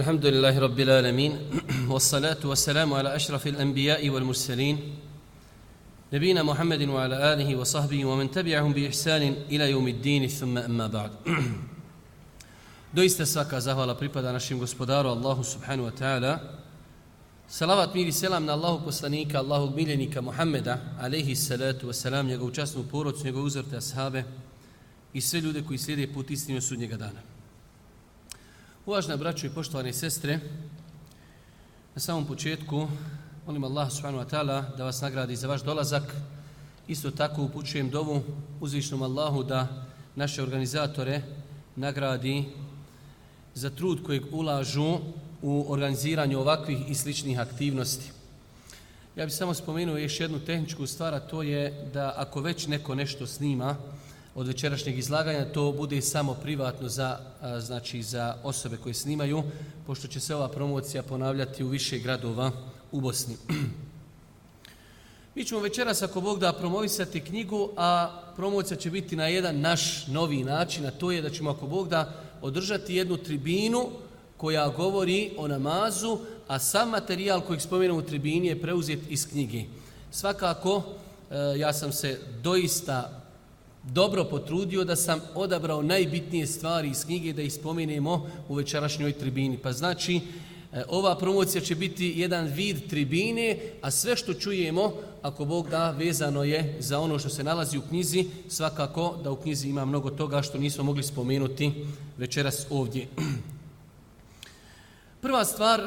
الحمد لله رب العالمين والصلاة والسلام على أشرف الأنبياء والمرسلين نبينا محمد وعلى آله وصحبه ومن تبعهم بإحسان إلى يوم الدين ثم أما بعد Doista svaka zahvala pripada našim gospodaru Allahu subhanahu wa ta'ala. Salavat mir i selam na Allahu poslanika, Allahu miljenika Muhammeda, alaihi salatu wa salam, njegovu časnu porodcu, njegovu uzorte ashabe i sve ljude koji slijede put istinu sudnjega dana. Uvažna braćo i poštovane sestre, na samom početku molim Allah subhanahu wa ta'ala da vas nagradi za vaš dolazak. Isto tako upućujem dovu uzvišnom Allahu da naše organizatore nagradi za trud kojeg ulažu u organiziranju ovakvih i sličnih aktivnosti. Ja bih samo spomenuo još jednu tehničku stvar, a to je da ako već neko nešto snima, od večerašnjeg izlaganja, to bude samo privatno za, znači, za osobe koje snimaju, pošto će se ova promocija ponavljati u više gradova u Bosni. Mi ćemo večeras, ako Bog da, promovisati knjigu, a promocija će biti na jedan naš novi način, a to je da ćemo, ako Bog da, održati jednu tribinu koja govori o namazu, a sam materijal koji spomenem u tribini je preuzet iz knjige. Svakako, e, ja sam se doista dobro potrudio da sam odabrao najbitnije stvari iz knjige da ih spomenemo u večerašnjoj tribini. Pa znači, e, ova promocija će biti jedan vid tribine, a sve što čujemo, ako Bog da, vezano je za ono što se nalazi u knjizi, svakako da u knjizi ima mnogo toga što nismo mogli spomenuti večeras ovdje. Prva stvar,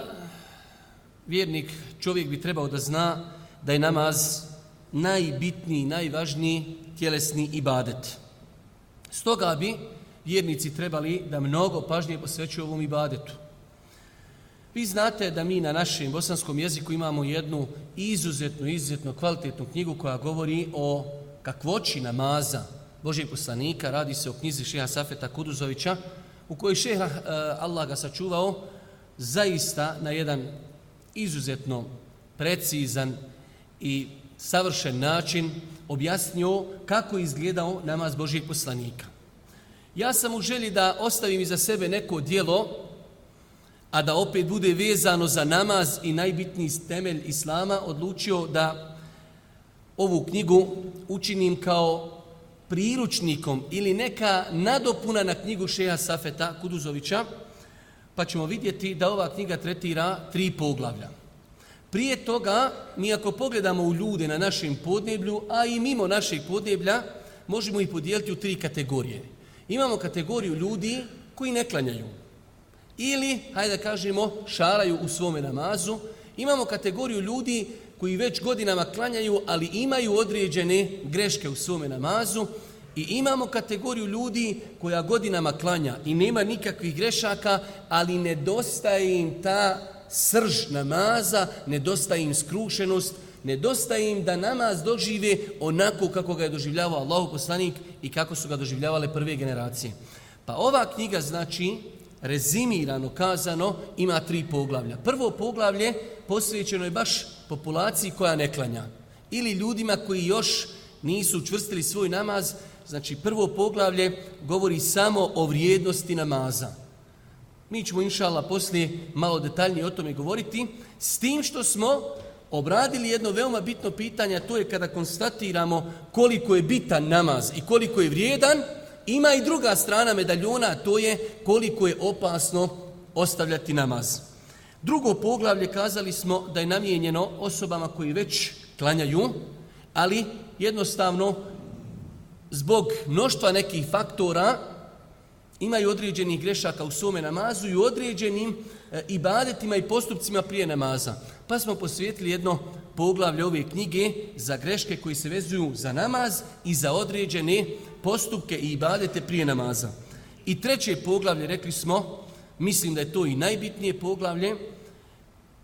vjernik, čovjek bi trebao da zna da je namaz najbitniji, najvažniji tjelesni ibadet. Stoga bi vjernici trebali da mnogo pažnje posvećuju ovom ibadetu. Vi znate da mi na našem bosanskom jeziku imamo jednu izuzetno, izuzetno kvalitetnu knjigu koja govori o kakvoći namaza Božeg poslanika. Radi se o knjizi šeha Safeta Kuduzovića u kojoj šeha eh, Allah ga sačuvao zaista na jedan izuzetno precizan i savršen način objasnio kako izgledao namaz Božijeg poslanika. Ja sam u želji da ostavim iza sebe neko dijelo, a da opet bude vezano za namaz i najbitniji temelj Islama, odlučio da ovu knjigu učinim kao priručnikom ili neka nadopuna na knjigu Šeha Safeta Kuduzovića, pa ćemo vidjeti da ova knjiga tretira tri poglavlja. Prije toga, mi ako pogledamo u ljude na našem podneblju, a i mimo našeg podneblja, možemo ih podijeliti u tri kategorije. Imamo kategoriju ljudi koji ne klanjaju. Ili, hajde da kažemo, šaraju u svome namazu. Imamo kategoriju ljudi koji već godinama klanjaju, ali imaju određene greške u svome namazu. I imamo kategoriju ljudi koja godinama klanja i nema nikakvih grešaka, ali nedostaje im ta srž namaza, nedostaje im skrušenost, nedostaje im da namaz dožive onako kako ga je doživljavao Allahu poslanik i kako su ga doživljavale prve generacije. Pa ova knjiga znači, rezimirano kazano, ima tri poglavlja. Prvo poglavlje posvećeno je baš populaciji koja ne klanja. Ili ljudima koji još nisu učvrstili svoj namaz, znači prvo poglavlje govori samo o vrijednosti namaza. Mi ćemo inšala poslije malo detaljnije o tome govoriti, s tim što smo obradili jedno veoma bitno pitanje, to je kada konstatiramo koliko je bitan namaz i koliko je vrijedan, ima i druga strana medaljona, to je koliko je opasno ostavljati namaz. Drugo poglavlje kazali smo da je namijenjeno osobama koji već klanjaju, ali jednostavno zbog mnoštva nekih faktora imaju određenih grešaka u svome namazu i u određenim e, ibadetima i postupcima prije namaza. Pa smo posvijetili jedno poglavlje ove knjige za greške koji se vezuju za namaz i za određene postupke i ibadete prije namaza. I treće poglavlje, rekli smo, mislim da je to i najbitnije poglavlje,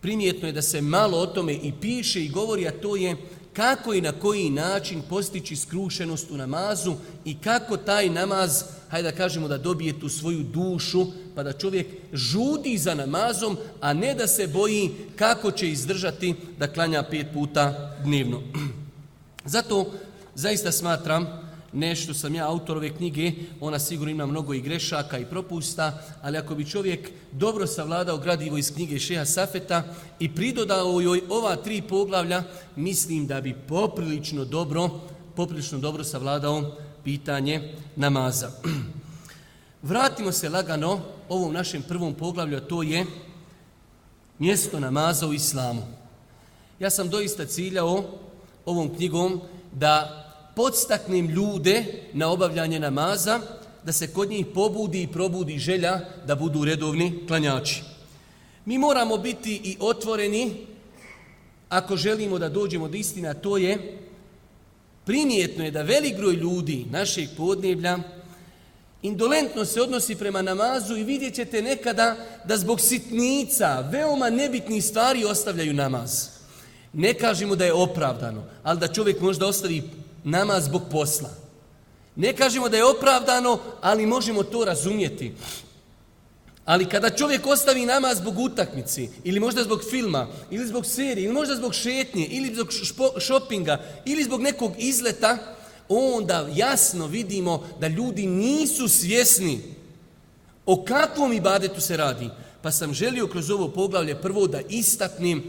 primjetno je da se malo o tome i piše i govori, a to je kako i na koji način postići skrušenost u namazu i kako taj namaz, hajde da kažemo da dobije tu svoju dušu, pa da čovjek žudi za namazom, a ne da se boji kako će izdržati da klanja pet puta dnevno. Zato zaista smatram nešto sam ja autor ove knjige, ona sigurno ima mnogo i grešaka i propusta, ali ako bi čovjek dobro savladao gradivo iz knjige Šeha Safeta i pridodao joj ova tri poglavlja, mislim da bi poprilično dobro, poprilično dobro savladao pitanje namaza. Vratimo se lagano ovom našem prvom poglavlju, a to je mjesto namaza u islamu. Ja sam doista ciljao ovom knjigom da podstaknem ljude na obavljanje namaza, da se kod njih pobudi i probudi želja da budu redovni klanjači. Mi moramo biti i otvoreni ako želimo da dođemo do istina, to je primjetno je da velik broj ljudi našeg podneblja indolentno se odnosi prema namazu i vidjet ćete nekada da zbog sitnica, veoma nebitnih stvari ostavljaju namaz. Ne kažemo da je opravdano, ali da čovjek možda ostavi namaz zbog posla. Ne kažemo da je opravdano, ali možemo to razumjeti. Ali kada čovjek ostavi namaz zbog utakmici, ili možda zbog filma, ili zbog serije, ili možda zbog šetnje, ili zbog šopinga, ili zbog nekog izleta, onda jasno vidimo da ljudi nisu svjesni o kakvom ibadetu se radi. Pa sam želio kroz ovo poglavlje prvo da istaknem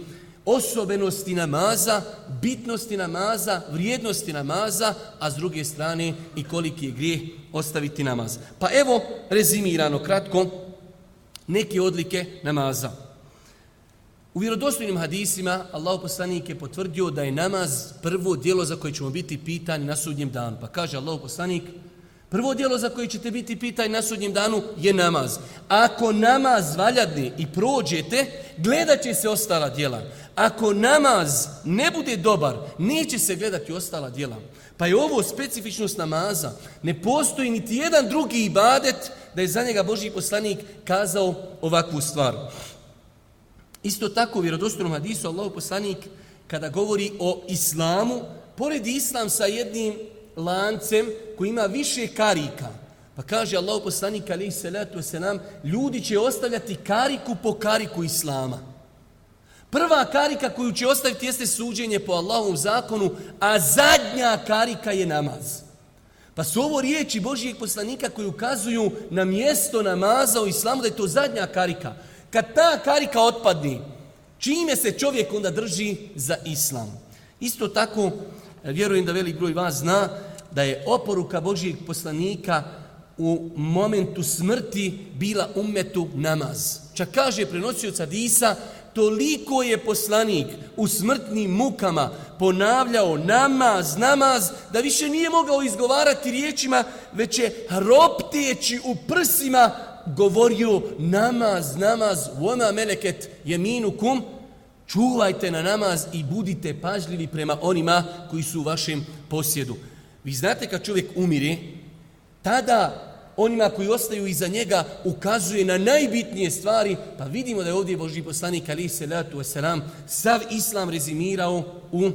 osobenosti namaza, bitnosti namaza, vrijednosti namaza, a s druge strane i koliki je grijeh ostaviti namaz. Pa evo, rezimirano kratko, neke odlike namaza. U vjerodostojnim hadisima Allah poslanik je potvrdio da je namaz prvo dijelo za koje ćemo biti pitani na sudnjem danu. Pa kaže Allah poslanik, prvo dijelo za koje ćete biti pitani na sudnjem danu je namaz. Ako namaz valjadni i prođete, gledat će se ostala dijela. Ako namaz ne bude dobar, neće se gledati ostala djela. Pa je ovo specifičnost namaza. Ne postoji niti jedan drugi ibadet da je za njega Boži poslanik kazao ovakvu stvar. Isto tako u vjerodostojnom hadisu Allah poslanik kada govori o islamu, pored islam sa jednim lancem koji ima više karika. Pa kaže Allah poslanik alaihi salatu wasalam, ljudi će ostavljati kariku po kariku islama. Prva karika koju će ostaviti jeste suđenje po Allahovom zakonu, a zadnja karika je namaz. Pa su ovo riječi Božijeg poslanika koji ukazuju na mjesto namaza u islamu da je to zadnja karika. Kad ta karika otpadni, čime se čovjek onda drži za islam? Isto tako, vjerujem da velik broj vas zna da je oporuka Božijeg poslanika u momentu smrti bila umetu namaz. Čak kaže prenosioca Disa toliko je poslanik u smrtnim mukama ponavljao namaz, namaz, da više nije mogao izgovarati riječima, već je ropteći u prsima govorio namaz, namaz, voma meleket jeminukum, čuvajte na namaz i budite pažljivi prema onima koji su u vašem posjedu. Vi znate kad čovjek umire, tada onima koji ostaju iza njega ukazuje na najbitnije stvari, pa vidimo da je ovdje Boži poslanik Ali Selatu Veselam sav islam rezimirao u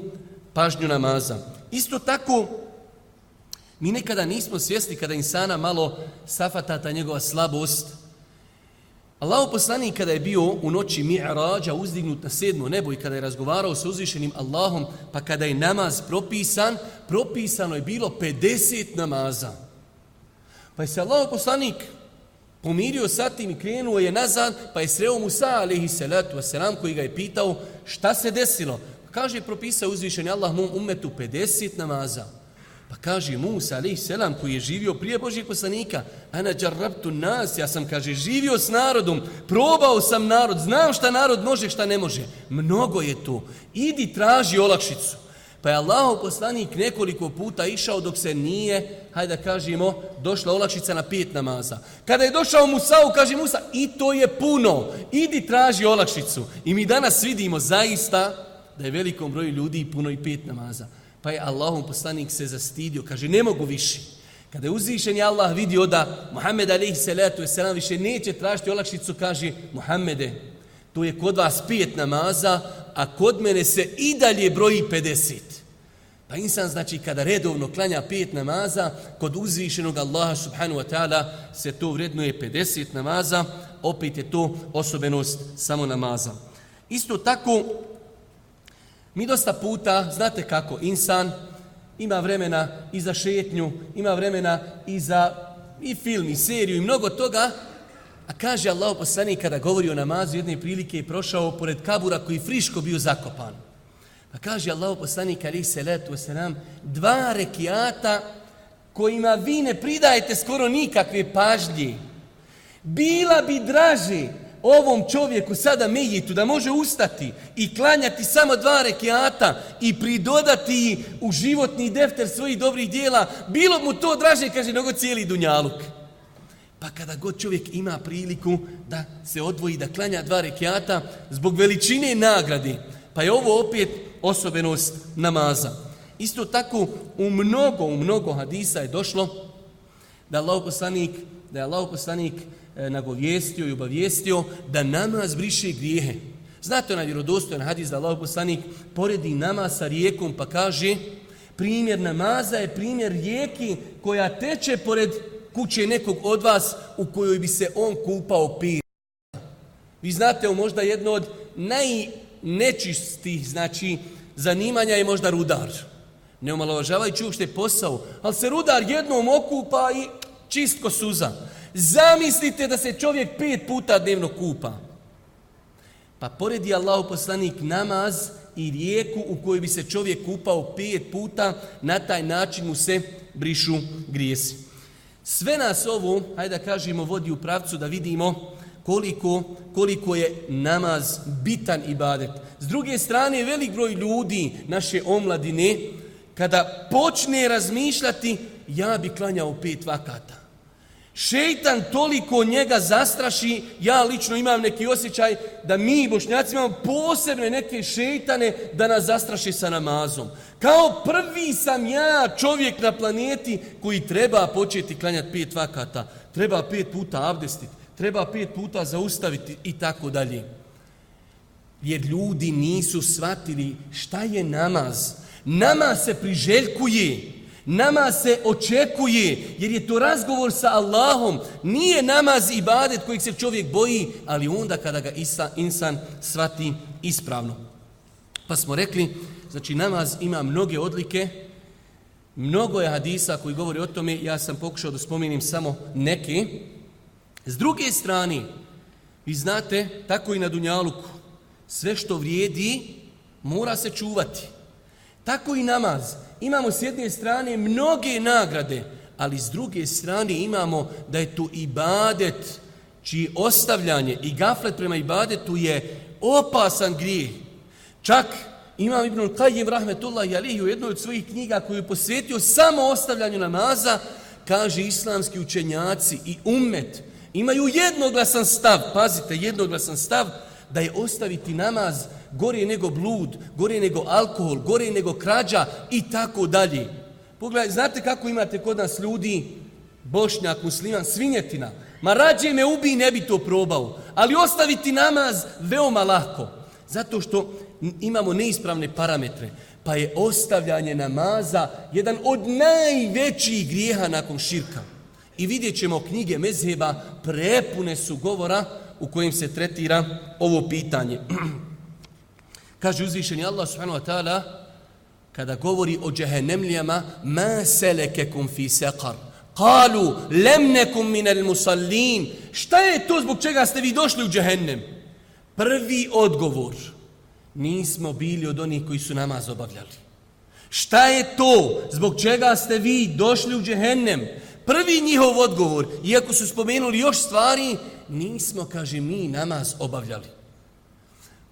pažnju namaza. Isto tako, mi nekada nismo svjesni kada insana malo safata ta njegova slabost. Allah poslanik kada je bio u noći mi'rađa uzdignut na sedmo nebo i kada je razgovarao sa uzvišenim Allahom, pa kada je namaz propisan, propisano je bilo 50 namaza. Pa je se Allah poslanik pomirio sa tim i krenuo je nazad, pa je sreo Musa, alaihi salatu wasalam, koji ga je pitao šta se desilo. Pa kaže, propisao uzvišeni Allah mom umetu 50 namaza. Pa kaže Musa, alaihi selam, koji je živio prije Božijeg poslanika, ana džarrabtu nas, ja sam, kaže, živio s narodom, probao sam narod, znam šta narod može, šta ne može. Mnogo je to. Idi traži olakšicu. Pa je Allah poslanik nekoliko puta išao dok se nije, hajde da kažemo, došla olakšica na pet namaza. Kada je došao Musa'u, kaže Musa, i to je puno, idi traži olakšicu. I mi danas vidimo zaista da je velikom broju ljudi puno i pet namaza. Pa je Allahom poslanik se zastidio, kaže, ne mogu više. Kada je uzvišen Allah vidio da Muhammed alaihi salatu wasalam više neće tražiti olakšicu, kaže, Muhammede, to je kod vas pet namaza, a kod mene se i dalje broji 50. Pa insan znači kada redovno klanja pet namaza, kod uzvišenog Allaha subhanahu wa ta'ala se to vrednuje 50 namaza, opet je to osobenost samo namaza. Isto tako, mi dosta puta, znate kako, insan ima vremena i za šetnju, ima vremena i za i film, i seriju, i mnogo toga, a kaže Allah poslanik kada govori o namazu jedne prilike je prošao pored kabura koji friško bio zakopan. Pa kaže Allah poslanik ali se letu wasalam, dva rekiata kojima vi ne pridajete skoro nikakve pažnje. Bila bi draže ovom čovjeku sada mejitu da može ustati i klanjati samo dva rekiata i pridodati u životni defter svojih dobrih dijela, bilo mu to draže, kaže, nego cijeli dunjaluk. Pa kada god čovjek ima priliku da se odvoji, da klanja dva rekiata zbog veličine nagrade, pa je ovo opet osobenost namaza. Isto tako u mnogo, u mnogo hadisa je došlo da Allah poslanik, da je Allah poslanik e, nagovijestio i obavijestio da namaz briše grijehe. Znate onaj vjerodostojan hadis da Allah poslanik poredi namaz sa rijekom pa kaže primjer namaza je primjer rijeki koja teče pored kuće nekog od vas u kojoj bi se on kupao pir. Vi znate, možda jedno od naj nečistih, znači, zanimanja je možda rudar. Ne omalovažavajući uopšte posao, ali se rudar jednom okupa i čistko suza. Zamislite da se čovjek pet puta dnevno kupa. Pa poredi Allahu poslanik namaz i rijeku u kojoj bi se čovjek kupao pet puta, na taj način mu se brišu grijesi. Sve nas ovo, hajde da kažemo, vodi u pravcu da vidimo koliko, koliko je namaz bitan ibadet. S druge strane, velik broj ljudi, naše omladine, kada počne razmišljati, ja bi klanjao pet vakata. Šeitan toliko njega zastraši, ja lično imam neki osjećaj da mi, bošnjaci, imamo posebne neke šeitane da nas zastraši sa namazom. Kao prvi sam ja čovjek na planeti koji treba početi klanjati pet vakata, treba pet puta abdestiti, treba pet puta zaustaviti i tako dalje. Jer ljudi nisu shvatili šta je namaz. Namaz se priželjkuje, namaz se očekuje, jer je to razgovor sa Allahom. Nije namaz ibadet kojeg se čovjek boji, ali onda kada ga isa, insan shvati ispravno. Pa smo rekli, znači namaz ima mnoge odlike, mnogo je hadisa koji govori o tome, ja sam pokušao da spomenim samo neke, S druge strane, vi znate, tako i na Dunjaluku, sve što vrijedi mora se čuvati. Tako i namaz. Imamo s jedne strane mnoge nagrade, ali s druge strane imamo da je to ibadet, čiji ostavljanje i gaflet prema ibadetu je opasan grijeh. Čak imam Ibn Qajim Rahmetullahi Alihi u jednoj od svojih knjiga koju je posvetio samo ostavljanju namaza, kaže islamski učenjaci i ummet, imaju jednoglasan stav, pazite, jednoglasan stav, da je ostaviti namaz gore nego blud, gore nego alkohol, gore nego krađa i tako dalje. Pogledajte, znate kako imate kod nas ljudi, bošnjak, musliman, svinjetina. Ma rađe me ubi ne bi to probao. Ali ostaviti namaz veoma lako. Zato što imamo neispravne parametre. Pa je ostavljanje namaza jedan od najvećih grijeha nakon širka. I vidjet ćemo knjige Mezheba, prepune su govora u kojim se tretira ovo pitanje. Kaže uzvišeni Allah subhanahu wa ta'ala, kada govori o džehennemlijama, ma selekekum fi seqar. Kalu, lemnekum minel musallin. Šta je to zbog čega ste vi došli u džehennem? Prvi odgovor. Nismo bili od onih koji su namaz obavljali. Šta je to zbog čega ste vi došli u džehennem? Prvi njihov odgovor, iako su spomenuli još stvari, nismo, kaže, mi namaz obavljali.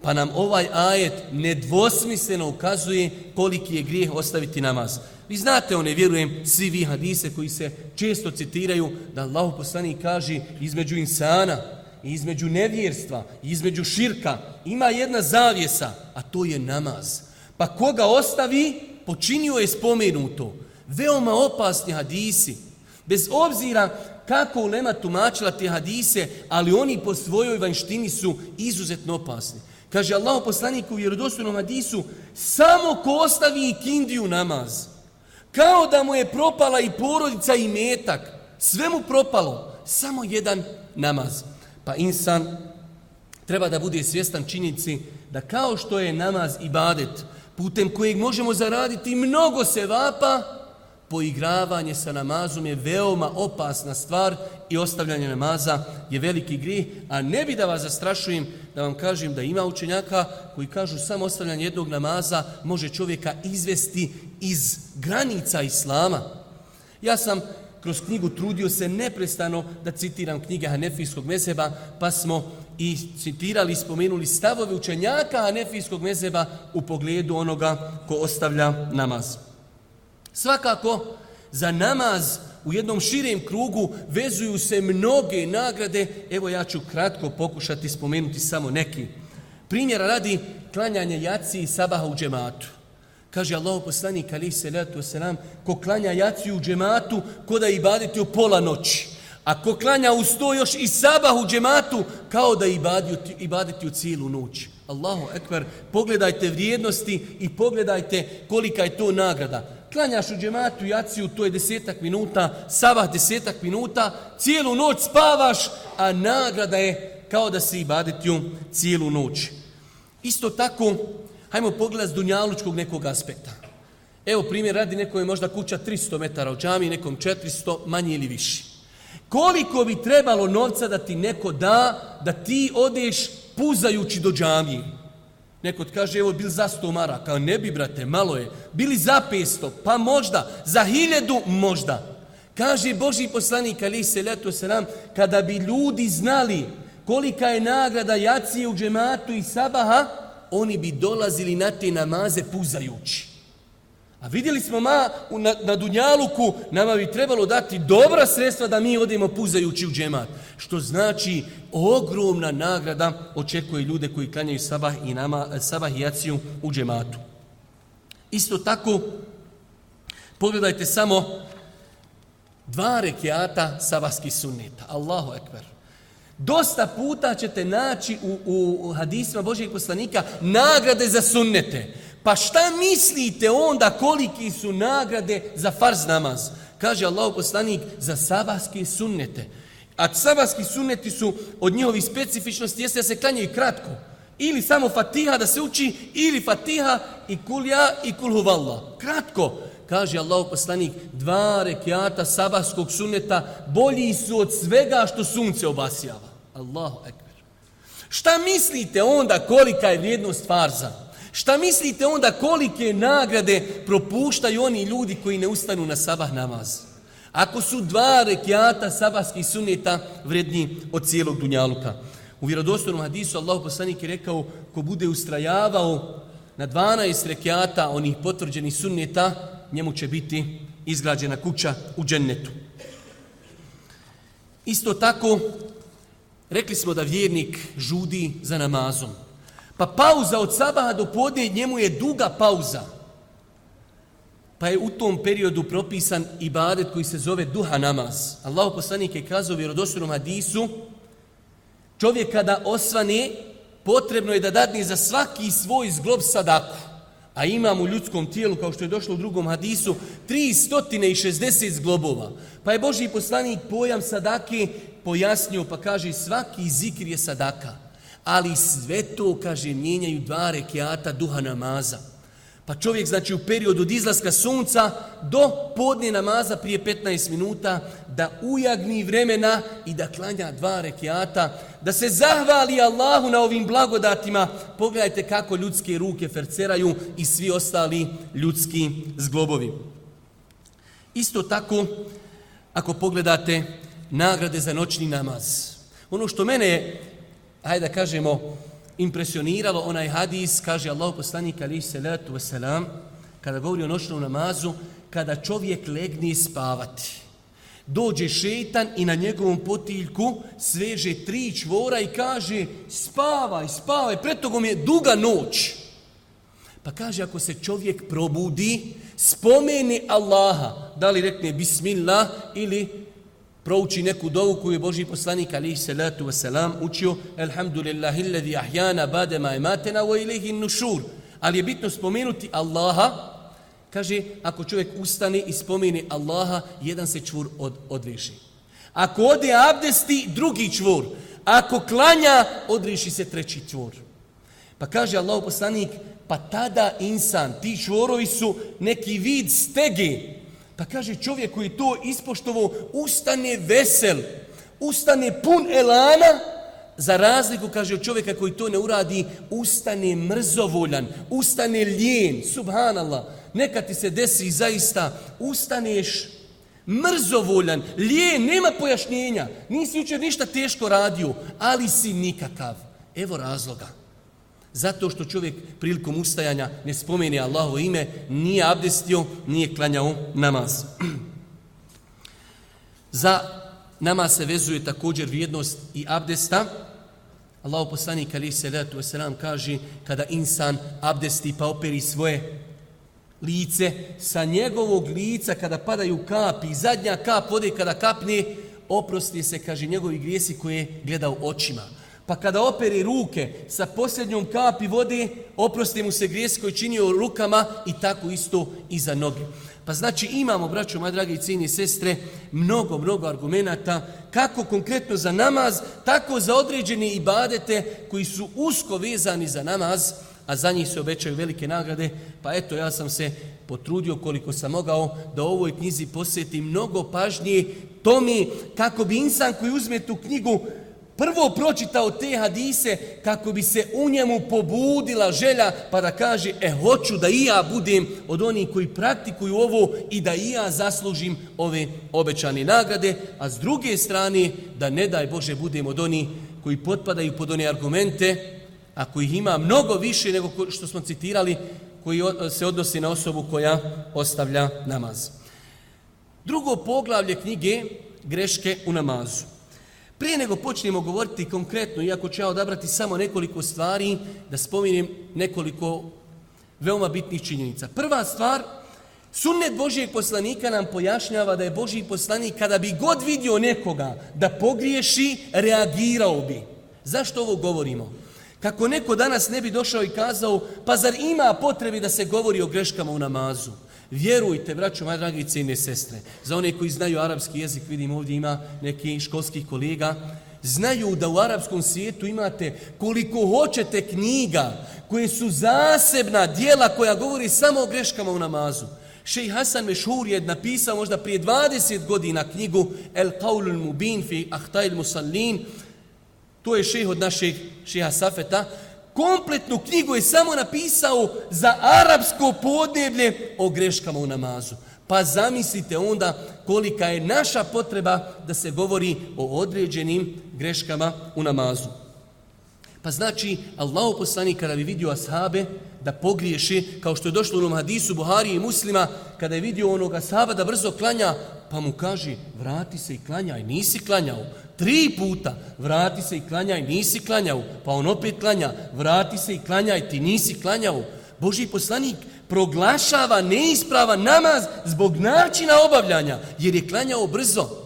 Pa nam ovaj ajet nedvosmisleno ukazuje koliki je grijeh ostaviti namaz. Vi znate one, vjerujem, svi vi hadise koji se često citiraju da Allah poslani kaže između insana, između nevjerstva, između širka, ima jedna zavjesa, a to je namaz. Pa koga ostavi, počinio je spomenuto. Veoma opasni hadisi, Bez obzira kako ulema tumačila te hadise, ali oni po svojoj vanštini su izuzetno opasni. Kaže Allah poslanik u vjerodostojnom hadisu, samo ko ostavi i kindiju namaz, kao da mu je propala i porodica i metak, sve mu propalo, samo jedan namaz. Pa insan treba da bude svjestan činjenici da kao što je namaz ibadet, putem kojeg možemo zaraditi mnogo sevapa, poigravanje sa namazom je veoma opasna stvar i ostavljanje namaza je veliki grih, a ne bi da vas zastrašujem da vam kažem da ima učenjaka koji kažu samo ostavljanje jednog namaza može čovjeka izvesti iz granica Islama. Ja sam kroz knjigu trudio se neprestano da citiram knjige Hanefijskog mezeba, pa smo i citirali spomenuli stavove učenjaka Hanefijskog mezeba u pogledu onoga ko ostavlja namaz. Svakako, za namaz u jednom širem krugu vezuju se mnoge nagrade. Evo ja ću kratko pokušati spomenuti samo neki. Primjera radi klanjanje jaci i sabaha u džematu. Kaže Allah poslanik ali se letu selam ko klanja jaci u džematu ko da ibadeti u pola noći. A ko klanja u sto još i sabah u džematu kao da ibadeti, ibadeti u cijelu noć. Allahu ekber, pogledajte vrijednosti i pogledajte kolika je to nagrada. Klanjaš u džematu jaciju, to je desetak minuta, sabah desetak minuta, cijelu noć spavaš, a nagrada je kao da se ibadetio cijelu noć. Isto tako, hajmo pogledati s dunjalučkog nekog aspekta. Evo primjer, radi nekom je možda kuća 300 metara u džami, nekom 400, manje ili više. Koliko bi trebalo novca da ti neko da, da ti odeš puzajući do džamije? Neko ti kaže, evo, bil za sto maraka. Ne bi, brate, malo je. Bili za 500, pa možda. Za hiljedu, možda. Kaže Boži poslanik, ali se leto se nam, kada bi ljudi znali kolika je nagrada jacije u džematu i sabaha, oni bi dolazili na te namaze puzajući. A vidjeli smo ma na, na Dunjaluku, nama bi trebalo dati dobra sredstva da mi odemo puzajući u džemat. Što znači ogromna nagrada očekuje ljude koji klanjaju sabah i, nama, sabah i jaciju u džematu. Isto tako, pogledajte samo dva rekiata sabahskih sunneta. Allahu ekber. Dosta puta ćete naći u, u hadisima Božijeg poslanika nagrade za sunnete. Pa šta mislite onda koliki su nagrade za farz namaz? Kaže Allah poslanik za sabahske sunnete. A sabahski sunneti su od njihovih specifičnosti jeste da se klanjaju kratko. Ili samo fatiha da se uči, ili fatiha i kulja i kulhuvallah. Kratko. Kaže Allah poslanik, dva rekiata sabahskog sunneta bolji su od svega što sunce obasjava. Allahu ekber. Šta mislite onda kolika je vrijednost farza? Šta mislite onda kolike nagrade propuštaju oni ljudi koji ne ustanu na sabah namaz? Ako su dva rekiata sabahskih sunneta vredni od cijelog dunjaluka. U vjerodostojnom hadisu Allah poslanik je rekao ko bude ustrajavao na 12 rekiata onih potvrđenih sunneta, njemu će biti izgrađena kuća u džennetu. Isto tako, rekli smo da vjernik žudi za namazom. Pa pauza od sabaha do podne njemu je duga pauza. Pa je u tom periodu propisan ibadet koji se zove duha namaz. Allahu poslanik je kazao u vjerodostojnom hadisu, čovjek kada osvane, potrebno je da dadne za svaki svoj zglob sadaku. A imam u ljudskom tijelu, kao što je došlo u drugom hadisu, 360 zglobova. Pa je Boži poslanik pojam sadake pojasnio, pa kaže svaki zikr je sadaka ali sve to, kaže, mijenjaju dva rekiata duha namaza. Pa čovjek, znači, u periodu od izlaska sunca do podne namaza prije 15 minuta, da ujagni vremena i da klanja dva rekiata, da se zahvali Allahu na ovim blagodatima. Pogledajte kako ljudske ruke ferceraju i svi ostali ljudski zglobovi. Isto tako, ako pogledate nagrade za noćni namaz. Ono što mene je hajde da kažemo, impresioniralo onaj hadis, kaže Allah poslanik alihi salatu wasalam, kada govori o noćnom namazu, kada čovjek legne spavati. Dođe šetan i na njegovom potiljku sveže tri čvora i kaže spavaj, spavaj, pred togom je duga noć. Pa kaže ako se čovjek probudi, spomeni Allaha, da li rekne bismillah ili prouči neku dovu koju je Boži poslanik alihi salatu wasalam učio Alhamdulillahi alladhi ahjana badema ematena wa ilihi nušur. Ali je bitno spomenuti Allaha, kaže, ako čovjek ustane i spomeni Allaha, jedan se čvor od, odreši. Ako ode abdesti, drugi čvor. Ako klanja, odriši se treći čvor. Pa kaže Allah poslanik, pa tada insan, ti čvorovi su neki vid stege. Pa kaže čovjek koji to ispoštovao, ustane vesel, ustane pun elana, za razliku, kaže čovjeka koji to ne uradi, ustane mrzovoljan, ustane ljen, subhanallah. Neka ti se desi zaista, ustaneš mrzovoljan, ljen, nema pojašnjenja, nisi jučer ništa teško radio, ali si nikakav. Evo razloga. Zato što čovjek prilikom ustajanja ne spomeni Allahovo ime, nije abdestio, nije klanjao namaz. Za namaz se vezuje također vrijednost i abdesta. Allahu poslanik ali se letu selam kaže kada insan abdesti pa operi svoje lice, sa njegovog lica kada padaju kapi, zadnja kap vode kada kapne, oprosti se, kaže, njegovi grijesi koje je gledao očima. Pa kada operi ruke sa posljednjom kapi vode, oprosti mu se grijes koji činio rukama i tako isto i za noge. Pa znači imamo, braćo, moje dragi cijeni sestre, mnogo, mnogo argumenta kako konkretno za namaz, tako za određene ibadete koji su usko vezani za namaz, a za njih se obećaju velike nagrade, pa eto ja sam se potrudio koliko sam mogao da u ovoj knjizi posjeti mnogo pažnje tome kako bi insan koji uzme tu knjigu prvo pročitao te hadise kako bi se u njemu pobudila želja pa da kaže e hoću da i ja budem od onih koji praktikuju ovo i da i ja zaslužim ove obećane nagrade, a s druge strane da ne daj Bože budem od onih koji potpadaju pod one argumente ako ih ima mnogo više nego što smo citirali, koji se odnosi na osobu koja ostavlja namaz. Drugo poglavlje knjige greške u namazu. Prije nego počnemo govoriti konkretno, iako ću ja odabrati samo nekoliko stvari, da spominjem nekoliko veoma bitnih činjenica. Prva stvar, sunnet Božijeg poslanika nam pojašnjava da je Božiji poslanik kada bi god vidio nekoga da pogriješi, reagirao bi. Zašto ovo govorimo? Kako neko danas ne bi došao i kazao, pa zar ima potrebi da se govori o greškama u namazu? Vjerujte, braćo, moje dragi cijene sestre, za one koji znaju arapski jezik, vidim ovdje ima neki školskih kolega, znaju da u arapskom svijetu imate koliko hoćete knjiga koje su zasebna dijela koja govori samo o greškama u namazu. Šej Hasan Mešhur je napisao možda prije 20 godina knjigu El Qaulul Mubin fi Ahtajl Musallin, To je šejh od našeg šeha Safeta. Kompletnu knjigu je samo napisao za arapsko podneblje o greškama u namazu. Pa zamislite onda kolika je naša potreba da se govori o određenim greškama u namazu. Pa znači, Allah poslani kada bi vidio ashabe da pogriješi, kao što je došlo u onom hadisu Buhari i muslima, kada je vidio onoga sahaba da brzo klanja, pa mu kaže, vrati se i klanjaj, nisi klanjao. Tri puta, vrati se i klanjaj, nisi klanjao. Pa on opet klanja, vrati se i klanjaj, ti nisi klanjao. Boži poslanik proglašava neispravan namaz zbog načina obavljanja, jer je klanjao brzo.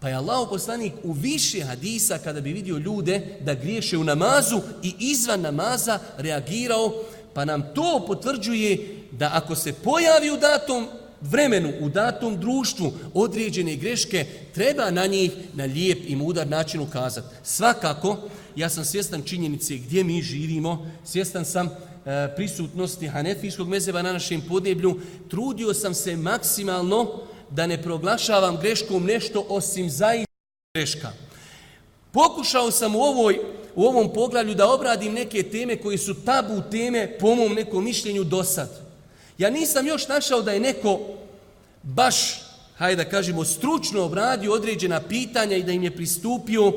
Pa je Allah poslanik u više hadisa kada bi vidio ljude da griješe u namazu i izvan namaza reagirao, pa nam to potvrđuje da ako se pojavi u datom vremenu, u datom društvu određene greške, treba na njih na lijep i mudar način ukazati. Svakako, ja sam svjestan činjenice gdje mi živimo, svjestan sam e, prisutnosti hanefijskog mezeba na našem podneblju, trudio sam se maksimalno da ne proglašavam greškom nešto osim zaista greška. Pokušao sam u, ovoj, u ovom poglavlju da obradim neke teme koji su tabu teme po mom nekom mišljenju do sad. Ja nisam još našao da je neko baš, hajde da kažemo, stručno obradio određena pitanja i da im je pristupio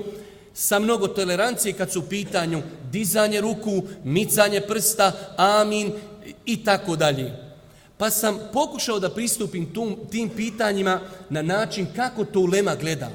sa mnogo tolerancije kad su u pitanju dizanje ruku, micanje prsta, amin i tako dalje. Pa sam pokušao da pristupim tum, tim pitanjima na način kako to ulema gleda.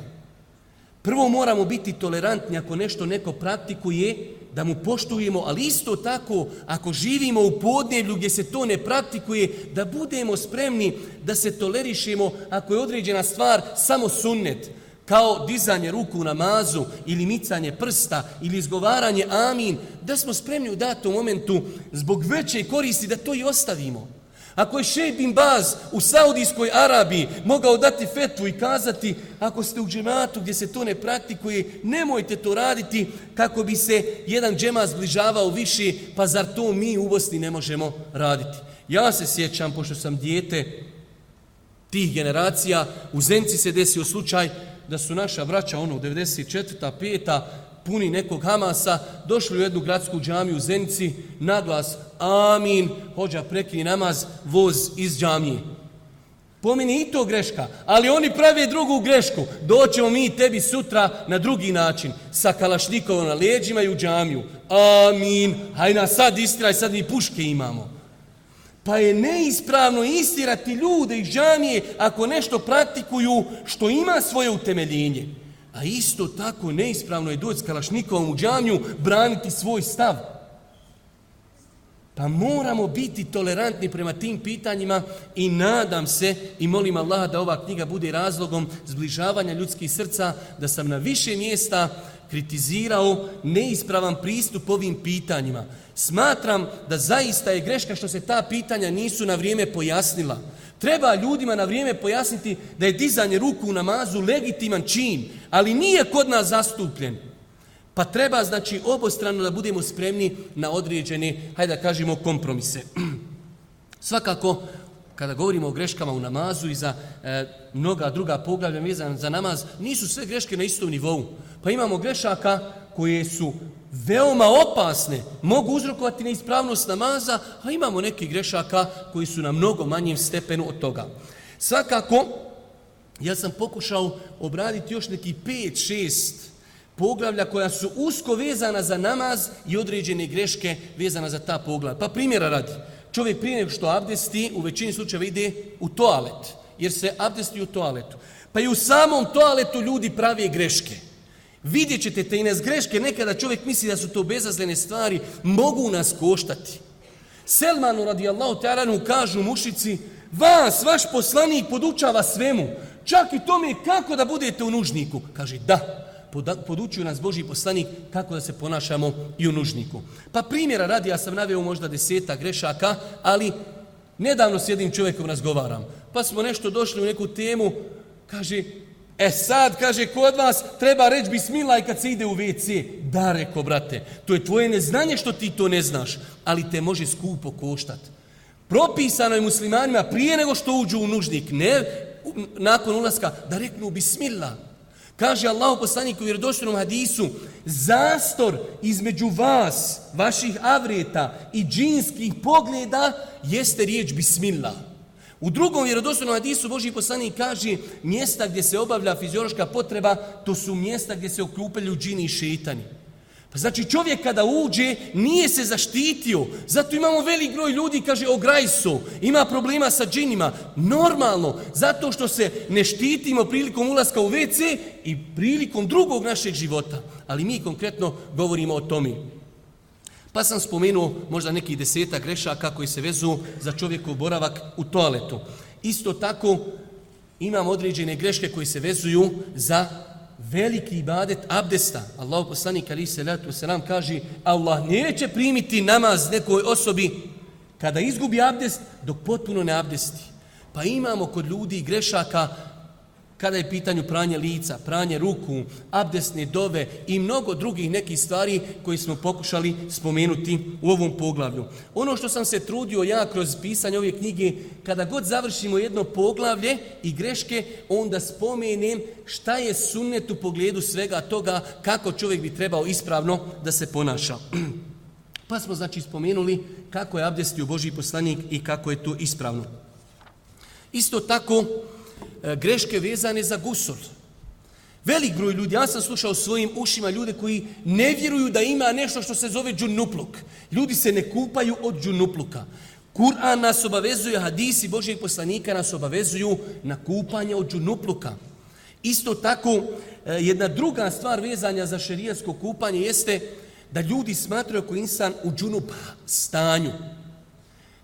Prvo moramo biti tolerantni ako nešto neko praktikuje, da mu poštujemo, ali isto tako, ako živimo u podnevlju gdje se to ne praktikuje, da budemo spremni da se tolerišemo ako je određena stvar samo sunnet, kao dizanje ruku u namazu ili micanje prsta ili izgovaranje amin, da smo spremni u datom momentu zbog veće koristi da to i ostavimo. Ako je Šej bin Baz u Saudijskoj Arabiji mogao dati fetvu i kazati ako ste u džematu gdje se to ne praktikuje, nemojte to raditi kako bi se jedan džema zbližavao više, pa zar to mi u Bosni ne možemo raditi. Ja se sjećam, pošto sam dijete tih generacija, u Zenci se desio slučaj da su naša vraća, ono, 94. 5 puni nekog Hamasa, došli u jednu gradsku džamiju u Zenici, naglas, amin, hođa prekini namaz, voz iz džamije. Pomeni i to greška, ali oni prave drugu grešku. Doćemo mi tebi sutra na drugi način, sa kalašnikovom na leđima i u džamiju. Amin, hajna sad istiraj, sad mi puške imamo. Pa je neispravno istirati ljude iz džamije ako nešto praktikuju što ima svoje utemeljenje. A isto tako neispravno je doći s Kalašnikovom u džamiju braniti svoj stav. Pa moramo biti tolerantni prema tim pitanjima i nadam se i molim Allaha da ova knjiga bude razlogom zbližavanja ljudskih srca, da sam na više mjesta kritizirao neispravan pristup ovim pitanjima. Smatram da zaista je greška što se ta pitanja nisu na vrijeme pojasnila. Treba ljudima na vrijeme pojasniti da je dizanje ruku u namazu legitiman čin, ali nije kod nas zastupljen. Pa treba, znači, obostrano da budemo spremni na određene, hajde da kažemo, kompromise. Svakako, kada govorimo o greškama u namazu i za e, mnoga druga poglavlja vezana za namaz, nisu sve greške na istom nivou. Pa imamo grešaka koje su veoma opasne, mogu uzrokovati neispravnost namaza, a imamo neki grešaka koji su na mnogo manjem stepenu od toga. Svakako, ja sam pokušao obraditi još neki 5-6 poglavlja koja su usko vezana za namaz i određene greške vezana za ta poglavlja. Pa primjera radi, čovjek prije nego što abdesti u većini slučajeva ide u toalet, jer se abdesti u toaletu. Pa i u samom toaletu ljudi pravi greške. Vidjet ćete te i nas greške, nekada čovjek misli da su to bezazlene stvari, mogu nas koštati. Selmanu radijallahu ta'aranu kažu mušici, vas, vaš poslanik podučava svemu, čak i tome kako da budete u nužniku. Kaže, da, podučuju nas Boži poslanik kako da se ponašamo i u nužniku. Pa primjera radi, ja sam naveo možda deseta grešaka, ali nedavno s jednim čovjekom razgovaram. Pa smo nešto došli u neku temu, kaže, E sad, kaže, kod vas treba reći bismillah kad se ide u WC. Da, reko, brate, to je tvoje neznanje što ti to ne znaš, ali te može skupo koštat. Propisano je muslimanima prije nego što uđu u nužnik, ne nakon ulaska, da reknu bismillah. Kaže Allah u poslaniku u vjerodoštenom hadisu, zastor između vas, vaših avreta i džinskih pogleda jeste riječ bismillah. U drugom vjerodostojnom hadisu Boži poslanik kaže mjesta gdje se obavlja fiziološka potreba, to su mjesta gdje se okupljaju džini i šeitani. Pa znači čovjek kada uđe nije se zaštitio. Zato imamo velik broj ljudi, kaže, ograj su, ima problema sa džinima. Normalno, zato što se ne štitimo prilikom ulaska u WC i prilikom drugog našeg života. Ali mi konkretno govorimo o tome. Pa sam spomenuo možda neki deseta grešaka koji se vezu za čovjekov boravak u toaletu. Isto tako imam određene greške koji se vezuju za veliki ibadet abdesta. Allah poslanik ali se letu selam kaže Allah neće primiti namaz nekoj osobi kada izgubi abdest dok potpuno ne abdesti. Pa imamo kod ljudi grešaka kada je pitanju pranje lica, pranje ruku, abdesne dove i mnogo drugih nekih stvari koji smo pokušali spomenuti u ovom poglavlju. Ono što sam se trudio ja kroz pisanje ove knjige, kada god završimo jedno poglavlje i greške, onda spomenem šta je sunnet u pogledu svega toga, kako čovjek bi trebao ispravno da se ponaša. Pa smo znači spomenuli kako je abdestio Boži poslanik i kako je to ispravno. Isto tako, E, greške vezane za gusul. Velik broj ljudi, ja sam slušao svojim ušima ljude koji ne vjeruju da ima nešto što se zove džunupluk. Ljudi se ne kupaju od džunupluka. Kur'an nas obavezuje, hadisi Božijeg poslanika nas obavezuju na kupanje od džunupluka. Isto tako, e, jedna druga stvar vezanja za šerijasko kupanje jeste da ljudi smatraju ako insan u džunup stanju,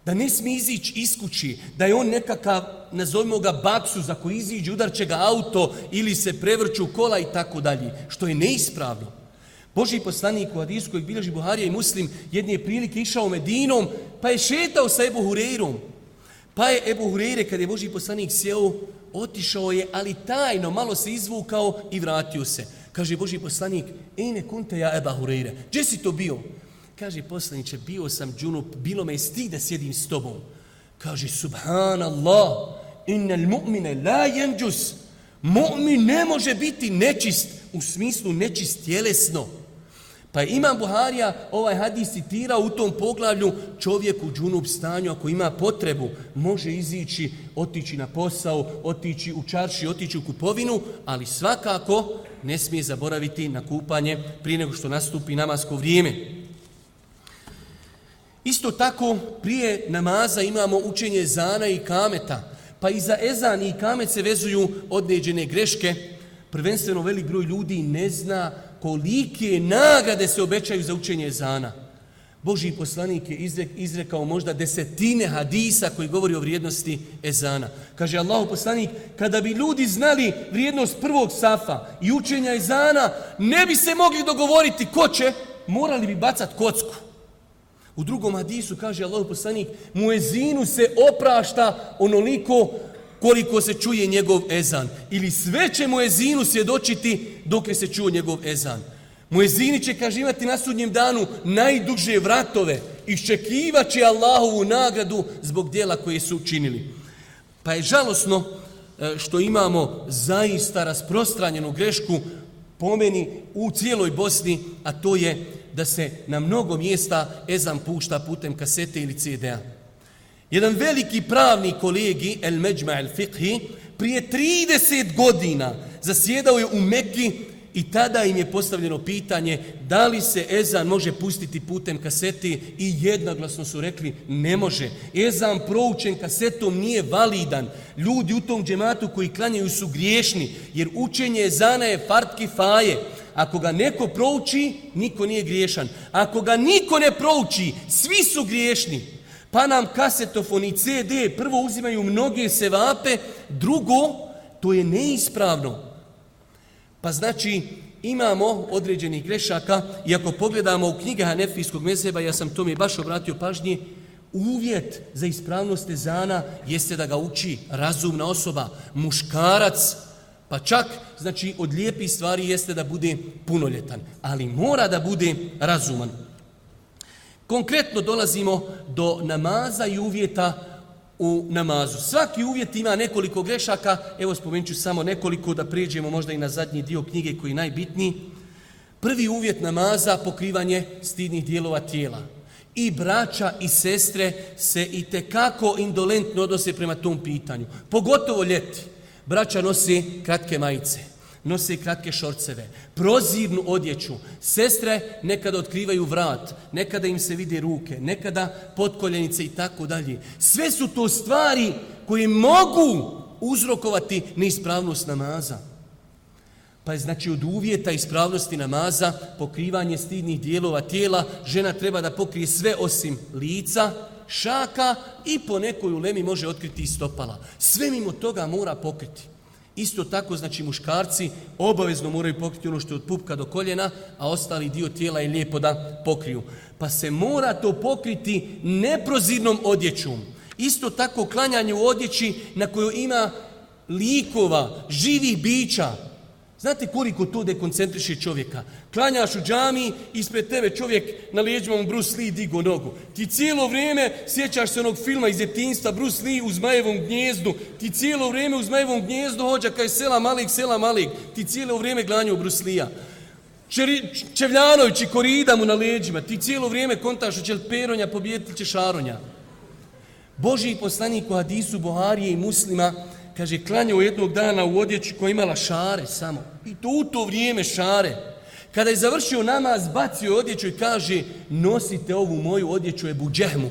da ne smije izići iz kući, da je on nekakav, nazovimo ga, baksu za koji iziđe, udarće ga auto ili se prevrću kola i tako dalje, što je neispravno. Boži poslanik u Hadijsku, kojeg bilježi Buharija i Muslim, jedne prilike išao Medinom, pa je šetao sa Ebu Hureyrom. Pa je Ebu Hureyre, kada je Boži poslanik sjeo, otišao je, ali tajno, malo se izvukao i vratio se. Kaže Boži poslanik, ene kunte ja Eba Hureyre, gdje si to bio? Kaže poslaniće, bio sam džunup, bilo me stih da sjedim s tobom. Kaže, subhanallah, innal mu'mine la jenđus. Mu'min ne može biti nečist, u smislu nečist tjelesno. Pa imam Buharija ovaj hadis citira u tom poglavlju čovjek u džunup stanju ako ima potrebu može izići, otići na posao, otići u čarši, otići u kupovinu, ali svakako ne smije zaboraviti na kupanje prije nego što nastupi namasko vrijeme. Isto tako prije namaza imamo učenje zana i kameta, pa i za ezan i kamet se vezuju određene greške. Prvenstveno velik broj ljudi ne zna kolike nagrade se obećaju za učenje zana. Boži poslanik je izrekao možda desetine hadisa koji govori o vrijednosti ezana. Kaže Allahu poslanik, kada bi ljudi znali vrijednost prvog safa i učenja ezana, ne bi se mogli dogovoriti ko će, morali bi bacat kocku. U drugom hadisu kaže Allah poslanik, muezinu se oprašta onoliko koliko se čuje njegov ezan. Ili sve će muezinu svjedočiti dok se čuje njegov ezan. Muezini će, kaže, imati na sudnjem danu najduže vratove. Iščekivat će Allahovu nagradu zbog dijela koje su učinili. Pa je žalosno e, što imamo zaista rasprostranjenu grešku pomeni u cijeloj Bosni, a to je da se na mnogo mjesta ezan pušta putem kasete ili CD-a. Jedan veliki pravni kolegi, El Međma El Fiqhi, prije 30 godina zasjedao je u Mekki i tada im je postavljeno pitanje da li se Ezan može pustiti putem kaseti i jednoglasno su rekli ne može. Ezan proučen kasetom nije validan. Ljudi u tom džematu koji klanjaju su griješni jer učenje Ezana je fartki faje. Ako ga neko prouči, niko nije griješan. Ako ga niko ne prouči, svi su griješni. Pa nam kasetofon i CD prvo uzimaju mnoge sevape, drugo, to je neispravno. Pa znači, imamo određenih grešaka i ako pogledamo u knjige Hanefijskog mezeba, ja sam to mi baš obratio pažnje, uvjet za ispravnost ezana jeste da ga uči razumna osoba, muškarac, pa čak, znači, od lijepih stvari jeste da bude punoljetan, ali mora da bude razuman. Konkretno dolazimo do namaza i uvjeta u namazu. Svaki uvjet ima nekoliko grešaka, evo spomenut ću samo nekoliko da prijeđemo možda i na zadnji dio knjige koji je najbitniji. Prvi uvjet namaza pokrivanje stidnih dijelova tijela. I braća i sestre se i te kako indolentno odnose prema tom pitanju. Pogotovo ljeti. Braća nosi kratke majice nose kratke šorceve, prozirnu odjeću. Sestre nekada otkrivaju vrat, nekada im se vide ruke, nekada potkoljenice i tako dalje. Sve su to stvari koje mogu uzrokovati neispravnost namaza. Pa je znači od uvjeta ispravnosti namaza pokrivanje stidnih dijelova tijela. Žena treba da pokrije sve osim lica, šaka i po nekoj ulemi može otkriti stopala. Sve mimo toga mora pokriti. Isto tako, znači, muškarci obavezno moraju pokriti ono što je od pupka do koljena, a ostali dio tijela je lijepo da pokriju. Pa se mora to pokriti neprozirnom odjećom. Isto tako, klanjanje u odjeći na kojoj ima likova, živih bića, Znate koliko to dekoncentriše čovjeka? Klanjaš u džami, ispred tebe čovjek na lijeđima mu Bruce Lee digo nogu. Ti cijelo vrijeme sjećaš se onog filma iz djetinjstva Bruce Lee u Zmajevom gnjezdu. Ti cijelo vrijeme u Zmajevom gnjezdu hođa kaj sela malik, sela malik. Ti cijelo vrijeme glanju u Bruce Lee-a. Čevljanović i korida mu na leđima. Ti cijelo vrijeme kontaš hoće li Peronja pobjediti će Šaronja. Boži poslanik u hadisu Buharije i muslima kaže, klanjao jednog dana u odjeći koja imala šare samo. I to u to vrijeme šare. Kada je završio namaz, bacio odjeću i kaže, nosite ovu moju odjeću Ebu Džehmu.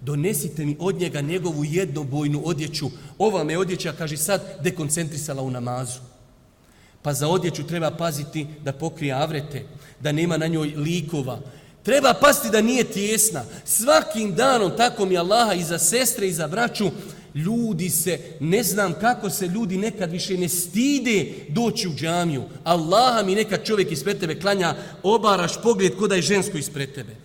Donesite mi od njega njegovu jednobojnu odjeću. Ova me odjeća, kaže, sad dekoncentrisala u namazu. Pa za odjeću treba paziti da pokrije avrete, da nema na njoj likova. Treba pasti da nije tjesna. Svakim danom, tako mi Allaha, i za sestre i za braću, ljudi se, ne znam kako se ljudi nekad više ne stide doći u džamiju. Allaha mi nekad čovjek ispred tebe klanja, obaraš pogled kod je žensko ispred tebe.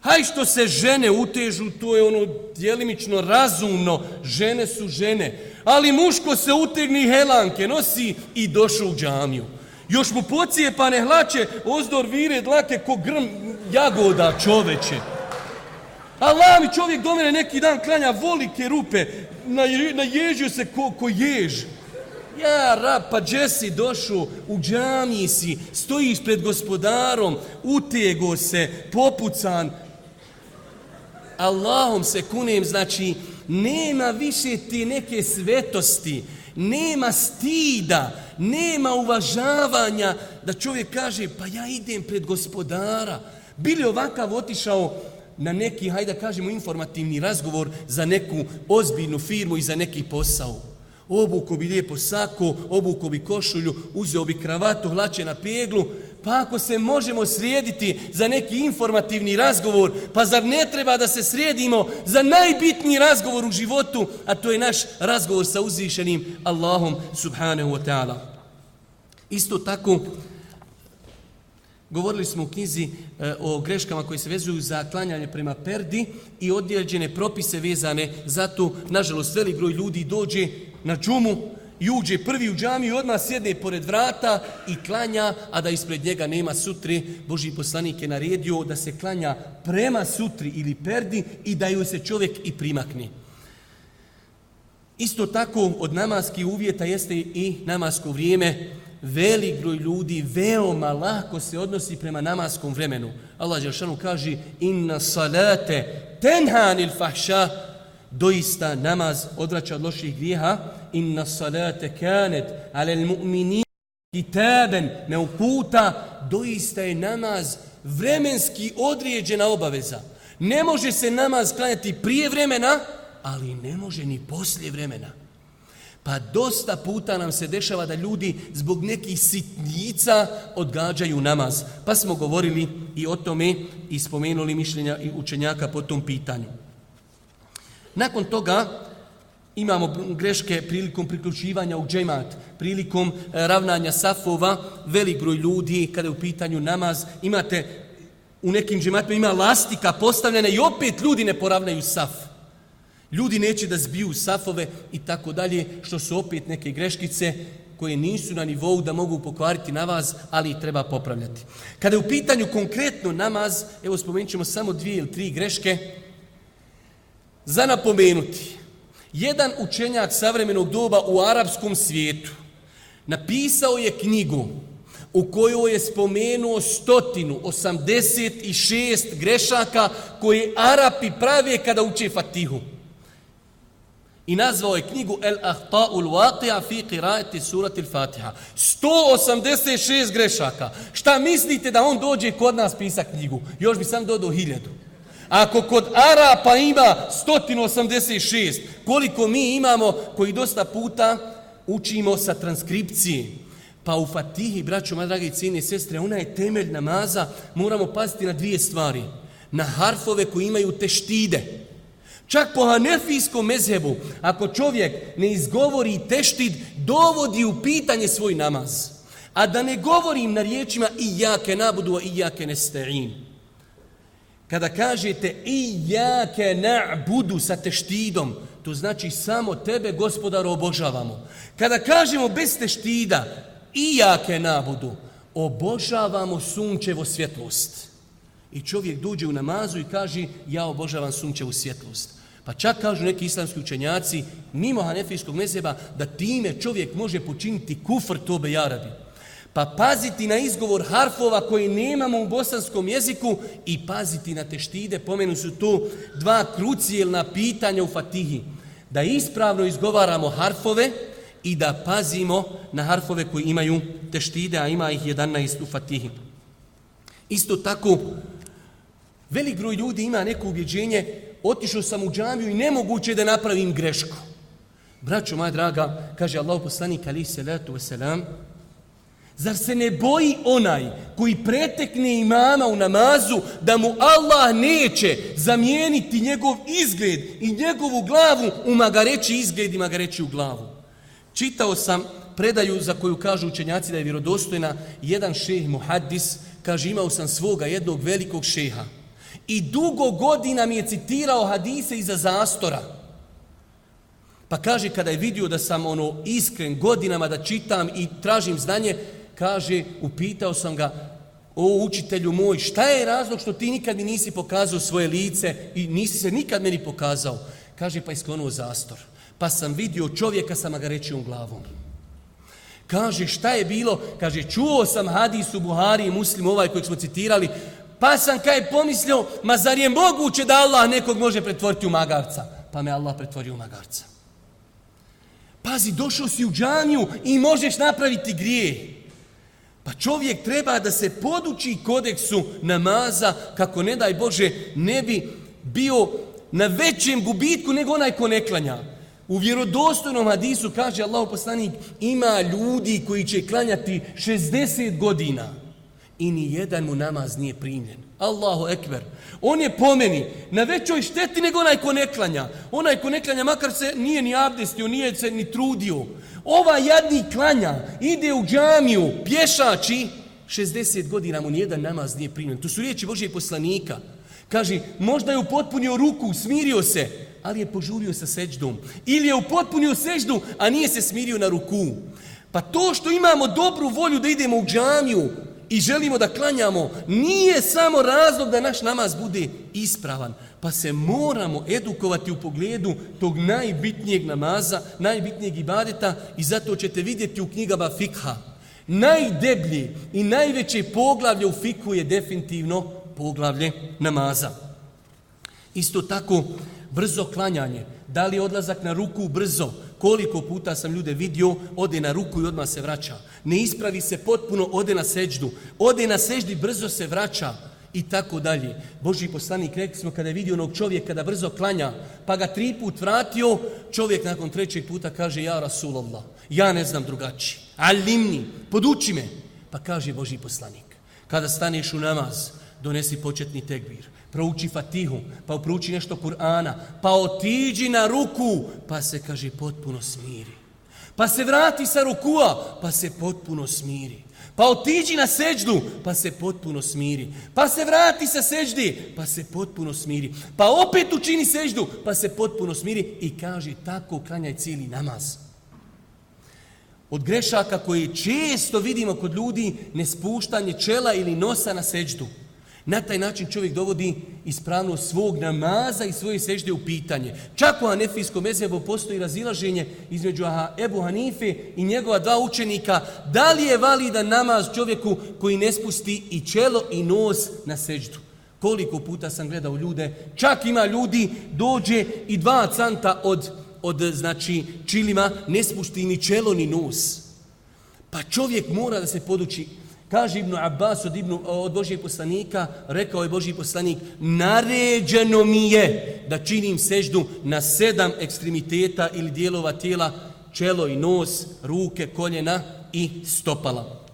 Haj što se žene utežu, to je ono djelimično razumno. Žene su žene. Ali muško se utegni helanke, nosi i došao u džamiju. Još mu pocije pa ne hlače, ozdor vire dlake ko grm jagoda čoveče. Allah mi čovjek do mene neki dan klanja volike rupe, naježio se ko, ko jež. Ja, rab, pa gdje si došao, u džamiji si, stojiš pred gospodarom, utego se, popucan. Allahom se kunem, znači, nema više ti neke svetosti, nema stida, nema uvažavanja da čovjek kaže, pa ja idem pred gospodara. Bili ovakav otišao na neki, hajde kažemo, informativni razgovor za neku ozbiljnu firmu i za neki posao. Obuko bi lijepo sako, obuko bi košulju, uzeo bi kravatu, hlače na peglu, pa ako se možemo srijediti za neki informativni razgovor, pa zar ne treba da se srijedimo za najbitniji razgovor u životu, a to je naš razgovor sa uzvišenim Allahom subhanahu wa ta'ala. Isto tako, Govorili smo u knjizi e, o greškama koje se vezuju za klanjanje prema perdi i odjeđene propise vezane za to. Nažalost, velik broj ljudi dođe na džumu i uđe prvi u džamiju i odmah sjedne pored vrata i klanja, a da ispred njega nema sutri. Boži poslanik je naredio da se klanja prema sutri ili perdi i da ju se čovjek i primakne. Isto tako od namaskih uvjeta jeste i namasko vrijeme velik broj ljudi veoma lako se odnosi prema namaskom vremenu. Allah Đelšanu kaže inna salate tenhanil fahša doista namaz odvraća od loših grijeha inna salate kanet alel mu'mini kitaben me uputa doista je namaz vremenski odrijeđena obaveza. Ne može se namaz klanjati prije vremena, ali ne može ni poslije vremena. Pa dosta puta nam se dešava da ljudi zbog nekih sitnica odgađaju namaz. Pa smo govorili i o tome i spomenuli mišljenja i učenjaka po tom pitanju. Nakon toga imamo greške prilikom priključivanja u džemat, prilikom e, ravnanja safova, velik broj ljudi kada je u pitanju namaz, imate u nekim džematima ima lastika postavljena i opet ljudi ne poravnaju saf. Ljudi neće da zbiju safove i tako dalje, što su opet neke greškice koje nisu na nivou da mogu pokvariti namaz, ali ih treba popravljati. Kada je u pitanju konkretno namaz, evo spomenut ćemo samo dvije ili tri greške, za napomenuti, jedan učenjak savremenog doba u arapskom svijetu napisao je knjigu u kojoj je spomenuo stotinu, osamdeset i šest grešaka koje Arapi prave kada uče Fatihu. I nazvao je knjigu El Ahta'ul Waqi'a fi qira'ati surati al-Fatiha. 186 grešaka. Šta mislite da on dođe kod nas pisa knjigu? Još bi sam dodao hiljadu. Ako kod Arapa ima 186, koliko mi imamo koji dosta puta učimo sa transkripcije. Pa u Fatihi, braćo, moja dragi cijene sestre, ona je temelj namaza, moramo paziti na dvije stvari. Na harfove koji imaju teštide. Čak po hanefijskom mezhebu, ako čovjek ne izgovori teštid, dovodi u pitanje svoj namaz. A da ne govorim na riječima i jake nabudu, a i jake nesta'in. Kada kažete i jake na'budu sa teštidom, to znači samo tebe, gospodaru, obožavamo. Kada kažemo bez teštida i jake nabudu, obožavamo sunčevo svjetlost. I čovjek duđe u namazu i kaže ja obožavam sunčevu svjetlost. Pa čak kažu neki islamski učenjaci, mimo hanefijskog mezeba, da time čovjek može počiniti kufr tobe jaradi. Pa paziti na izgovor harfova koji nemamo u bosanskom jeziku i paziti na teštide, pomenu su tu dva krucijelna pitanja u fatihi. Da ispravno izgovaramo harfove i da pazimo na harfove koji imaju teštide, a ima ih 11 u fatihi. Isto tako, velik broj ljudi ima neko ubjeđenje otišao sam u džamiju i nemoguće da napravim grešku. Braćo moja draga, kaže Allah poslanik ali se letu veselam, zar se ne boji onaj koji pretekne imama u namazu da mu Allah neće zamijeniti njegov izgled i njegovu glavu u magareći izgled i magareći u glavu. Čitao sam predaju za koju kažu učenjaci da je vjerodostojna, jedan šeh muhaddis kaže imao sam svoga jednog velikog šeha I dugo godina mi je citirao hadise iza zastora. Pa kaže, kada je vidio da sam ono iskren godinama da čitam i tražim znanje, kaže, upitao sam ga, o učitelju moj, šta je razlog što ti nikad mi nisi pokazao svoje lice i nisi se nikad meni pokazao? Kaže, pa isklonuo zastor. Pa sam vidio čovjeka sa magarećijom glavom. Kaže, šta je bilo? Kaže, čuo sam hadis u Buhari i muslim ovaj kojeg smo citirali, pa sam kaj pomislio, ma zar je moguće da Allah nekog može pretvoriti u magarca? Pa me Allah pretvorio u magarca. Pazi, došao si u džamiju i možeš napraviti grije. Pa čovjek treba da se poduči kodeksu namaza kako ne daj Bože ne bi bio na većem gubitku nego onaj ko ne klanja. U vjerodostojnom hadisu kaže Allah poslanik ima ljudi koji će klanjati 60 godina i ni jedan mu namaz nije primljen. Allahu ekber. On je pomeni na većoj šteti nego onaj ko ne klanja. Onaj ko ne klanja makar se nije ni abdestio, nije se ni trudio. Ova jadni klanja, ide u džamiju, pješači, 60 godina mu nijedan namaz nije primljen. To su riječi Božije poslanika. Kaže, možda je upotpunio ruku, smirio se, ali je požurio sa seđdom. Ili je upotpunio seđdu, a nije se smirio na ruku. Pa to što imamo dobru volju da idemo u džamiju i želimo da klanjamo, nije samo razlog da naš namaz bude ispravan. Pa se moramo edukovati u pogledu tog najbitnijeg namaza, najbitnijeg ibadeta i zato ćete vidjeti u knjigama fikha. Najdeblji i najveće poglavlje u fiku je definitivno poglavlje namaza. Isto tako, brzo klanjanje. Da li odlazak na ruku brzo? Koliko puta sam ljude vidio, ode na ruku i odmah se vraća. Ne ispravi se potpuno, ode na seđdu. Ode na seđdi, brzo se vraća i tako dalje. Boži poslanik, rekli smo, kada je vidio onog čovjeka da brzo klanja, pa ga tri put vratio, čovjek nakon trećeg puta kaže, ja Rasulallah, ja ne znam drugačije. Alimni, poduči me. Pa kaže Boži poslanik, kada staneš u namaz, donesi početni tekbir, prouči fatihu, pa prouči nešto Kur'ana, pa otiđi na ruku, pa se, kaže, potpuno smiri. Pa se vrati sa rukua, pa se potpuno smiri. Pa otiđi na seđdu, pa se potpuno smiri. Pa se vrati sa seđdi, pa se potpuno smiri. Pa opet učini seđdu, pa se potpuno smiri i kaže tako klanjaj cijeli namaz. Od grešaka koje često vidimo kod ljudi, nespuštanje čela ili nosa na seđdu. Na taj način čovjek dovodi ispravno svog namaza i svoje sežde u pitanje. Čak u Hanefijskom mezebu postoji razilaženje između Ebu Hanife i njegova dva učenika. Da li je validan namaz čovjeku koji ne spusti i čelo i nos na seždu? Koliko puta sam gledao ljude, čak ima ljudi, dođe i dva canta od, od znači, čilima, ne spusti ni čelo ni nos. Pa čovjek mora da se poduči Kaže Ibnu Abbas od, Ibnu, od Božijeg poslanika, rekao je Božji poslanik, naređeno mi je da činim seždu na sedam ekstremiteta ili dijelova tijela, čelo i nos, ruke, koljena i stopala.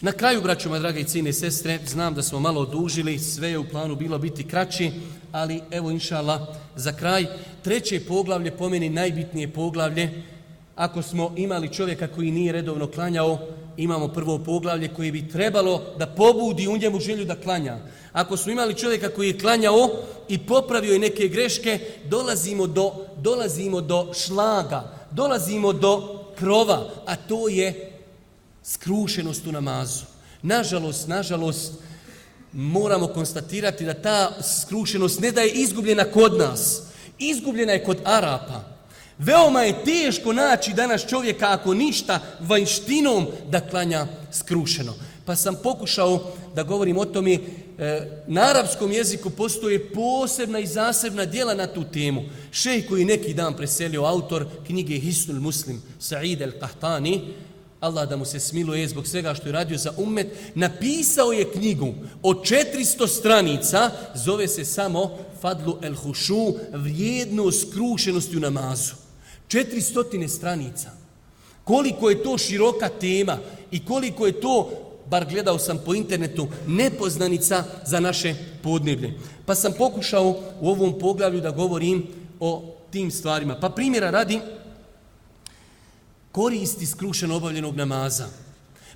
Na kraju, braćo moje drage i cijene sestre, znam da smo malo odužili, sve je u planu bilo biti kraći, ali evo inšala, za kraj, treće poglavlje, pomeni najbitnije poglavlje, ako smo imali čovjeka koji nije redovno klanjao, imamo prvo poglavlje koje bi trebalo da pobudi u njemu želju da klanja. Ako smo imali čovjeka koji je klanjao i popravio je neke greške, dolazimo do, dolazimo do šlaga, dolazimo do krova, a to je skrušenost u namazu. Nažalost, nažalost, moramo konstatirati da ta skrušenost ne da je izgubljena kod nas, izgubljena je kod Arapa. Veoma je teško naći danas čovjeka ako ništa vanjštinom da klanja skrušeno. Pa sam pokušao da govorim o tome, e, na arapskom jeziku postoje posebna i zasebna dijela na tu temu. Šej koji neki dan preselio autor knjige Hisnul Muslim, Sa'id el-Qahtani, Allah da mu se smiluje zbog svega što je radio za umet, napisao je knjigu od 400 stranica, zove se samo Fadlu el-Hušu, vrijednost skrušenosti u namazu. 400 stranica. Koliko je to široka tema i koliko je to, bar gledao sam po internetu, nepoznanica za naše podneblje. Pa sam pokušao u ovom poglavlju da govorim o tim stvarima. Pa primjera radi koristi skrušeno obavljenog namaza.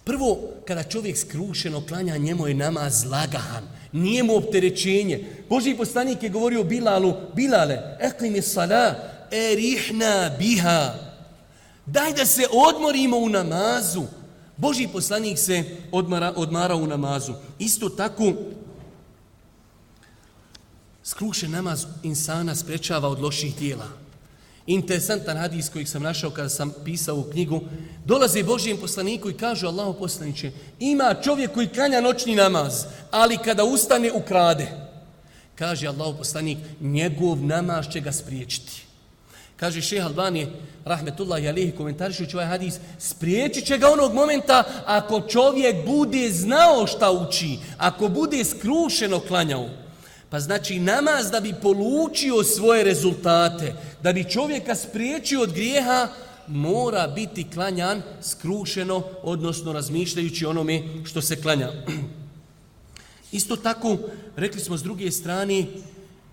Prvo, kada čovjek skrušeno klanja, njemu je namaz lagahan. Nije mu opterećenje. Boži poslanik je govorio Bilalu, Bilale, eklim je sala, erihna biha. Daj da se odmorimo u namazu. Boži poslanik se odmara, odmara u namazu. Isto tako, skrušen namaz insana sprečava od loših dijela interesantan hadis kojeg sam našao kada sam pisao u knjigu, dolaze Božijem poslaniku i kažu Allaho poslaniće, ima čovjek koji klanja noćni namaz, ali kada ustane ukrade. Kaže Allaho poslanik, njegov namaz će ga spriječiti. Kaže šeha Albani, rahmetullahi alihi, komentarišući ovaj hadis, spriječit će ga onog momenta ako čovjek bude znao šta uči, ako bude skrušeno klanjao. Pa znači namaz da bi polučio svoje rezultate, da bi čovjeka spriječio od grijeha, mora biti klanjan skrušeno, odnosno razmišljajući onome što se klanja. Isto tako, rekli smo s druge strane,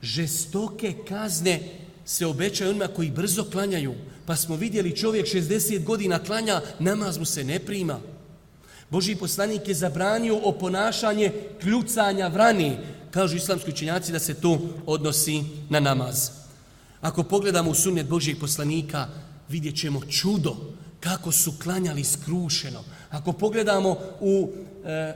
žestoke kazne se obećaju onima koji brzo klanjaju. Pa smo vidjeli čovjek 60 godina klanja, namaz mu se ne prima. Boži poslanik je zabranio oponašanje kljucanja vrani, kažu islamski učenjaci da se to odnosi na namaz. Ako pogledamo u sunnet Božijeg poslanika, vidjet ćemo čudo kako su klanjali skrušeno. Ako pogledamo u e,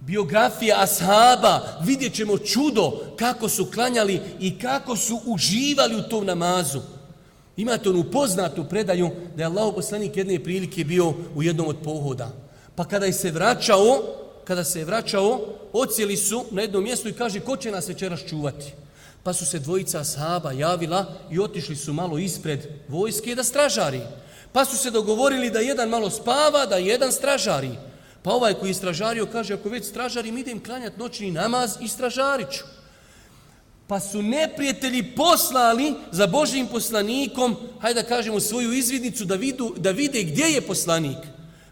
biografija ashaba, vidjet ćemo čudo kako su klanjali i kako su uživali u tom namazu. Imate onu poznatu predaju da je Allah poslanik jedne prilike bio u jednom od pohoda. Pa kada je se vraćao, kada se je vraćao, ocijeli su na jednom mjestu i kaže ko će nas večeras čuvati. Pa su se dvojica ashaba javila i otišli su malo ispred vojske da stražari. Pa su se dogovorili da jedan malo spava, da jedan stražari. Pa ovaj koji je stražario kaže ako već stražarim idem klanjati noćni namaz i stražariću. Pa su neprijatelji poslali za Božijim poslanikom, hajde da kažemo svoju izvidnicu da, vidu, da vide gdje je poslanik.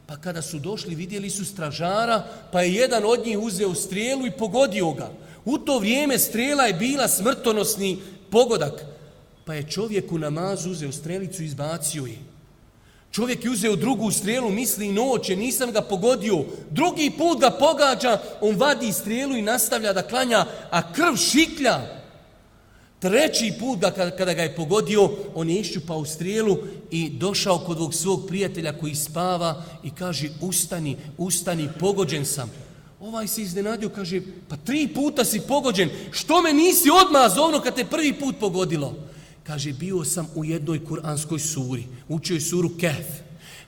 Pa kada su došli, vidjeli su stražara, pa je jedan od njih uzeo strijelu i pogodio ga. U to vrijeme strela je bila smrtonosni pogodak. Pa je čovjek u namazu uzeo strelicu i izbacio je. Čovjek je uzeo drugu strelu, misli noće, nisam ga pogodio. Drugi put ga pogađa, on vadi strelu i nastavlja da klanja, a krv šiklja. Treći put ga, kada ga je pogodio, on je išćupao u strijelu i došao kod ovog svog prijatelja koji spava i kaže, ustani, ustani, pogođen sam. Ovaj se iznenadio, kaže, pa tri puta si pogođen, što me nisi odmah zovno kad te prvi put pogodilo? Kaže, bio sam u jednoj kuranskoj suri, učio je suru Kef.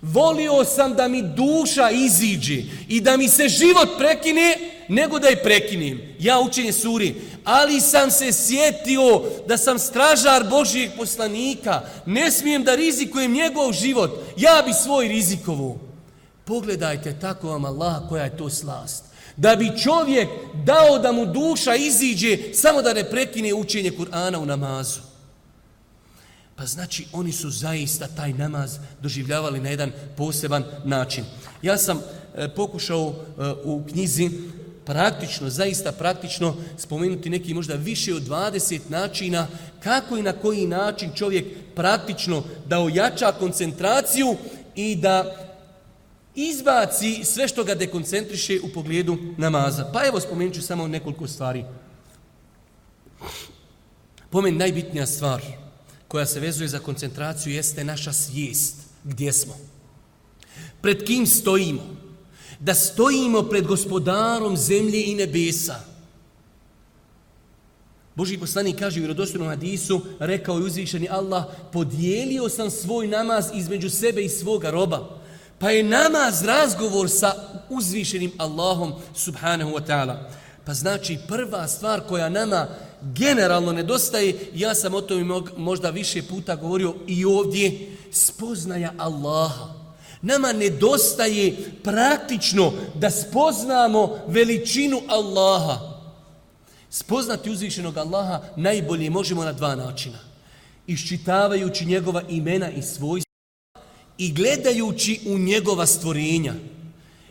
Volio sam da mi duša iziđe i da mi se život prekine, nego da je prekinem. Ja učenje suri. Ali sam se sjetio da sam stražar Božijeg poslanika. Ne smijem da rizikujem njegov život. Ja bi svoj rizikovu. Pogledajte tako vam Allah koja je to slast. Da bi čovjek dao da mu duša iziđe samo da ne prekine učenje Kur'ana u namazu. Pa znači oni su zaista taj namaz doživljavali na jedan poseban način. Ja sam e, pokušao e, u knjizi praktično, zaista praktično spomenuti neki možda više od 20 načina kako i na koji način čovjek praktično da ojača koncentraciju i da izbaci sve što ga dekoncentriše u pogledu namaza. Pa evo spomenut ću samo nekoliko stvari. Pomen najbitnija stvar koja se vezuje za koncentraciju jeste naša svijest. Gdje smo? Pred kim stojimo? Da stojimo pred gospodarom zemlje i nebesa. Boži poslanik kaže u vjerodostojnom hadisu, rekao je uzvišeni Allah, podijelio sam svoj namaz između sebe i svoga roba. Pa je namaz razgovor sa uzvišenim Allahom subhanahu wa ta'ala. Pa znači prva stvar koja nama generalno nedostaje, ja sam o tome možda više puta govorio i ovdje, spoznaja Allaha. Nama nedostaje praktično da spoznamo veličinu Allaha. Spoznati uzvišenog Allaha najbolje možemo na dva načina. Iščitavajući njegova imena i svojstva i gledajući u njegova stvorenja.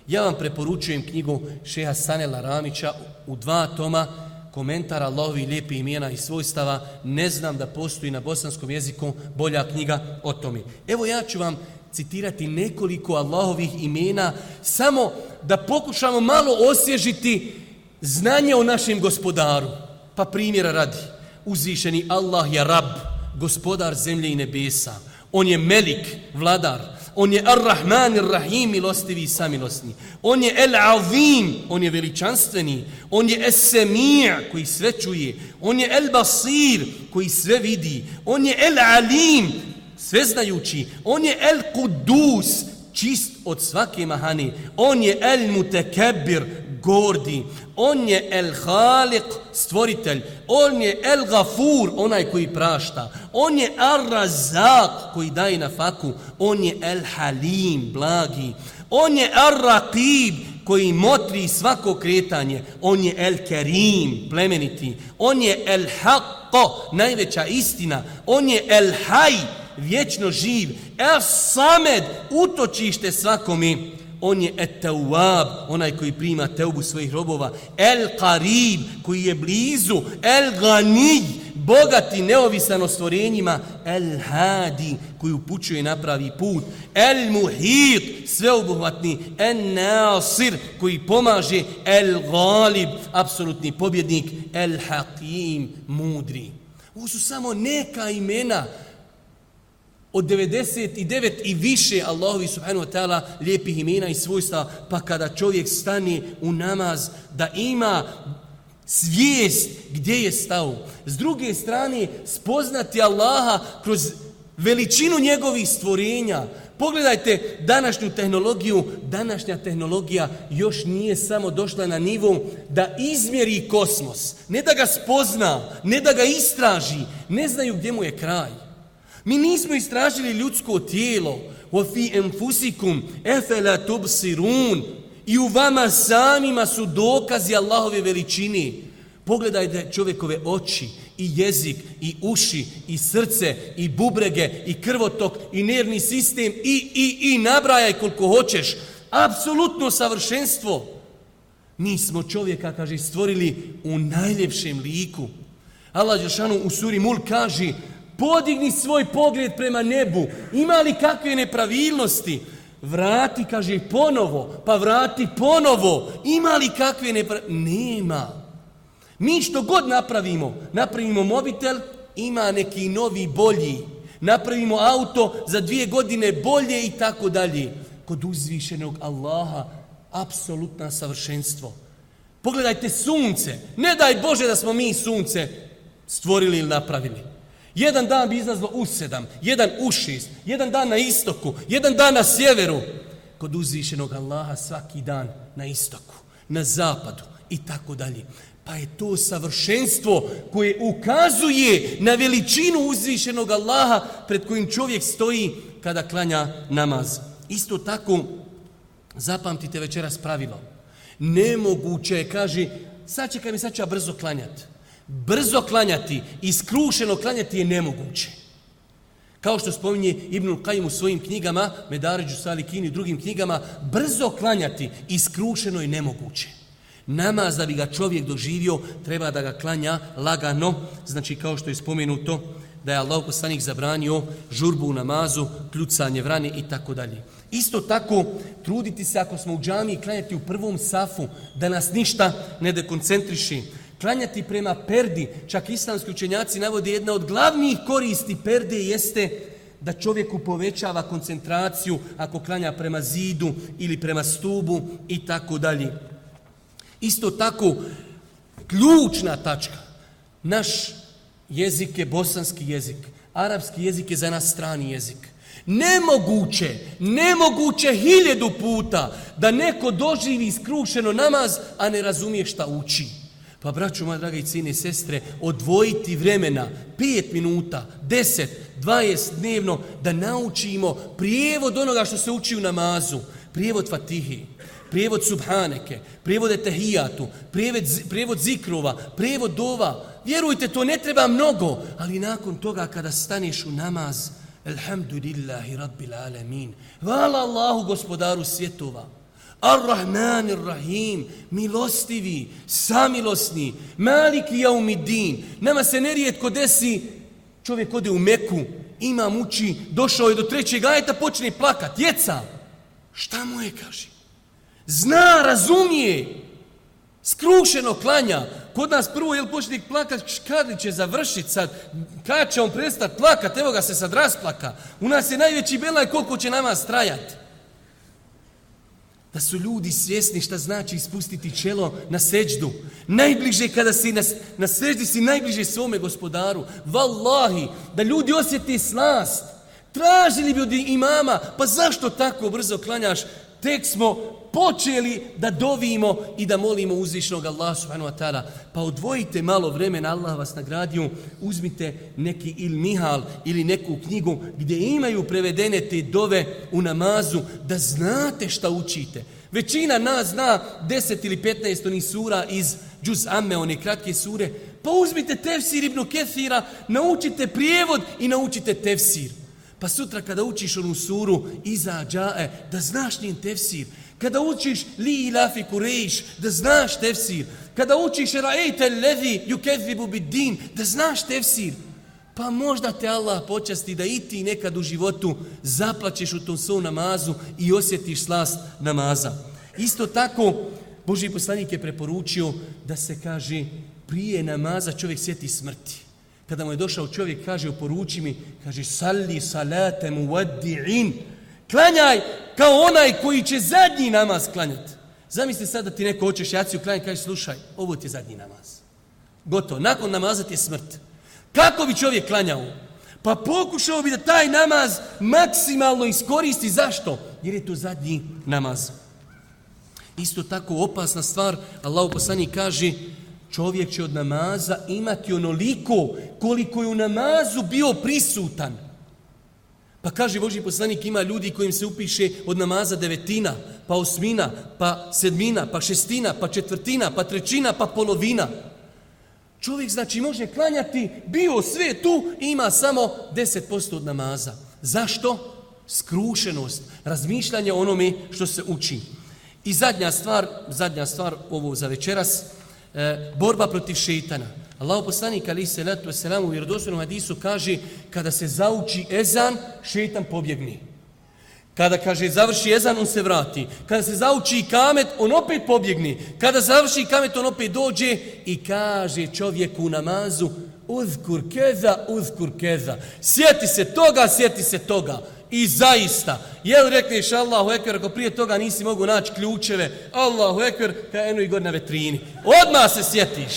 Ja vam preporučujem knjigu Šeha Sanela Ramića u dva toma komentar Allahovi lijepi imena i svojstava. Ne znam da postoji na bosanskom jeziku bolja knjiga o tome. Evo ja ću vam citirati nekoliko Allahovih imena, samo da pokušamo malo osježiti znanje o našem gospodaru. Pa primjera radi, uzvišeni Allah je Rab, gospodar zemlje i nebesa. On je Melik, vladar. On je Ar-Rahman, Ar-Rahim, milostivi i samilosni. On je El-Azim, on je veličanstveni. On je Es-Semi' koji sve čuje. On je El-Basir, koji sve vidi. On je El-Alim, sveznajući. On je El-Kudus, čist od svake mahani. On je El-Mutekebir, gordi. On je El Halik, stvoritelj. On je El-Gafur, onaj koji prašta. On je Ar-Razak, koji daje na faku. On je El-Halim, blagi. On je Ar-Raqib, koji motri svako kretanje. On je El-Kerim, plemeniti. On je El-Haqqa, najveća istina. On je El-Haj, vječno živ. El-Samed, utočište svakomi on je etawab, onaj koji prima teubu svojih robova, el-qarib, koji je blizu, el-ganij, bogati, neovisan o stvorenjima, el-hadi, koji upućuje na pravi put, el-muhit, sveobuhvatni, el-nasir, koji pomaže, el-galib, apsolutni pobjednik, el-hakim, mudri. Ovo su samo neka imena od 99 i više Allahovi subhanahu wa ta'ala lijepih imena i svojstva, pa kada čovjek stane u namaz, da ima svijest gdje je stao. S druge strane, spoznati Allaha kroz veličinu njegovih stvorenja. Pogledajte današnju tehnologiju, današnja tehnologija još nije samo došla na nivo da izmjeri kosmos, ne da ga spozna, ne da ga istraži, ne znaju gdje mu je kraj. Mi nismo istražili ljudsko tijelo. Wa fi enfusikum efela tubsirun. I u vama samima su dokazi Allahove veličine. Pogledajte čovjekove oči i jezik i uši i srce i bubrege i krvotok i nervni sistem i, i, i nabrajaj koliko hoćeš. Apsolutno savršenstvo. Mi smo čovjeka, kaže, stvorili u najljepšem liku. Allah Đeršanu u suri Mul kaže podigni svoj pogled prema nebu, ima li kakve nepravilnosti? Vrati, kaže, ponovo, pa vrati ponovo, ima li kakve nepravilnosti? Nema. Mi što god napravimo, napravimo mobitel, ima neki novi bolji. Napravimo auto za dvije godine bolje i tako dalje. Kod uzvišenog Allaha, apsolutna savršenstvo. Pogledajte sunce. Ne daj Bože da smo mi sunce stvorili ili napravili. Jedan dan bi izlazlo u sedam, jedan u šest, jedan dan na istoku, jedan dan na sjeveru. Kod uzvišenog Allaha svaki dan na istoku, na zapadu i tako dalje. Pa je to savršenstvo koje ukazuje na veličinu uzvišenog Allaha pred kojim čovjek stoji kada klanja namaz. Isto tako, zapamtite večeras pravilo. Nemoguće je, kaže, sad će mi sad ću brzo klanjati brzo klanjati i skrušeno klanjati je nemoguće. Kao što spominje Ibnul Qajim u svojim knjigama, Medaređu Salikini i drugim knjigama, brzo klanjati i skrušeno je nemoguće. Namaz da bi ga čovjek doživio, treba da ga klanja lagano, znači kao što je spomenuto, da je Allah poslanik zabranio žurbu u namazu, kljucanje vrane i tako dalje. Isto tako, truditi se ako smo u džami klanjati u prvom safu, da nas ništa ne dekoncentriši, klanjati prema perdi, čak islamski učenjaci navode jedna od glavnih koristi perde jeste da čovjeku povećava koncentraciju ako klanja prema zidu ili prema stubu i tako dalje. Isto tako, ključna tačka, naš jezik je bosanski jezik, arapski jezik je za nas strani jezik. Nemoguće, nemoguće hiljedu puta da neko doživi iskrušeno namaz, a ne razumije šta uči. Pa, braću, moja draga i cijene i sestre, odvojiti vremena, 5 minuta, deset, dvajest dnevno, da naučimo prijevod onoga što se uči u namazu, prijevod fatihi, prijevod subhaneke, prijevod etehijatu, prijevod, prijevod zikrova, prijevod dova. Vjerujte, to ne treba mnogo, ali nakon toga kada staneš u namaz, Alhamdulillahi Rabbil Alamin, hvala Allahu gospodaru svjetova, Ar-Rahman Ar-Rahim, milostivi, samilosni, maliki jaumiddin. Nama se nerijetko desi, čovjek ode u Meku ima muči, došao je do trećeg ajeta, počne plakat, jeca. Šta mu je, kaže? Zna, razumije, skrušeno klanja. Kod nas prvo, jel počne plakat, kad će završiti sad? Kad će on prestati plakat? Evo ga se sad rasplaka. U nas je najveći belaj koliko će nama strajati da su ljudi svjesni šta znači ispustiti čelo na seđdu. Najbliže kada si na, na seđdi si najbliže svome gospodaru. Wallahi, da ljudi osjeti slast. Tražili bi od imama, pa zašto tako brzo klanjaš? tek smo počeli da dovimo i da molimo uzvišnog Allah subhanahu wa ta'ala. Pa odvojite malo vremena, Allah vas nagradio, uzmite neki il mihal ili neku knjigu gdje imaju prevedene te dove u namazu da znate šta učite. Većina nas zna 10 ili 15 onih sura iz Džuz Amme, one kratke sure. Pa uzmite tefsir ibn Kethira, naučite prijevod i naučite tefsir. Pa sutra kada učiš onu suru Iza džae, da znaš njen tefsir. Kada učiš Li ilafi kurejš, da znaš tefsir. Kada učiš Ra'ejte levi yukezibu bid din, da znaš tefsir. Pa možda te Allah počasti da i ti nekad u životu zaplaćeš u tom svom namazu i osjetiš slast namaza. Isto tako, Boži poslanik je preporučio da se kaže prije namaza čovjek sjeti smrti. Kada mu je došao čovjek, kaže, poruči mi, kaže, salli salate mu vadi'in. Klanjaj kao onaj koji će zadnji namaz klanjati. Zamisli sad da ti neko hoćeš jaciju klanjati, kaže, slušaj, ovo ti je zadnji namaz. Gotovo, nakon namaza ti je smrt. Kako bi čovjek klanjao? Pa pokušao bi da taj namaz maksimalno iskoristi. Zašto? Jer je to zadnji namaz. Isto tako opasna stvar, Allah poslani kaže, čovjek će od namaza imati onoliko koliko je u namazu bio prisutan. Pa kaže Boži poslanik, ima ljudi kojim se upiše od namaza devetina, pa osmina, pa sedmina, pa šestina, pa četvrtina, pa trećina, pa polovina. Čovjek znači može klanjati, bio sve tu i ima samo 10% od namaza. Zašto? Skrušenost, razmišljanje onome što se uči. I zadnja stvar, zadnja stvar ovo za večeras, e, borba protiv šeitana. Allah poslanik ali se letu selam u vjerodostojnom hadisu kaže kada se zauči ezan, šetan pobjegni. Kada kaže završi ezan, on se vrati. Kada se zauči kamet, on opet pobjegni. Kada završi kamet, on opet dođe i kaže čovjeku u namazu uzkur keza, uzkur keza. Sjeti se toga, sjeti se toga. I zaista, je rekneš Allahu ekber, ako prije toga nisi mogu naći ključeve, Allahu ekver, ka eno i god na vetrini. Odmah se sjetiš.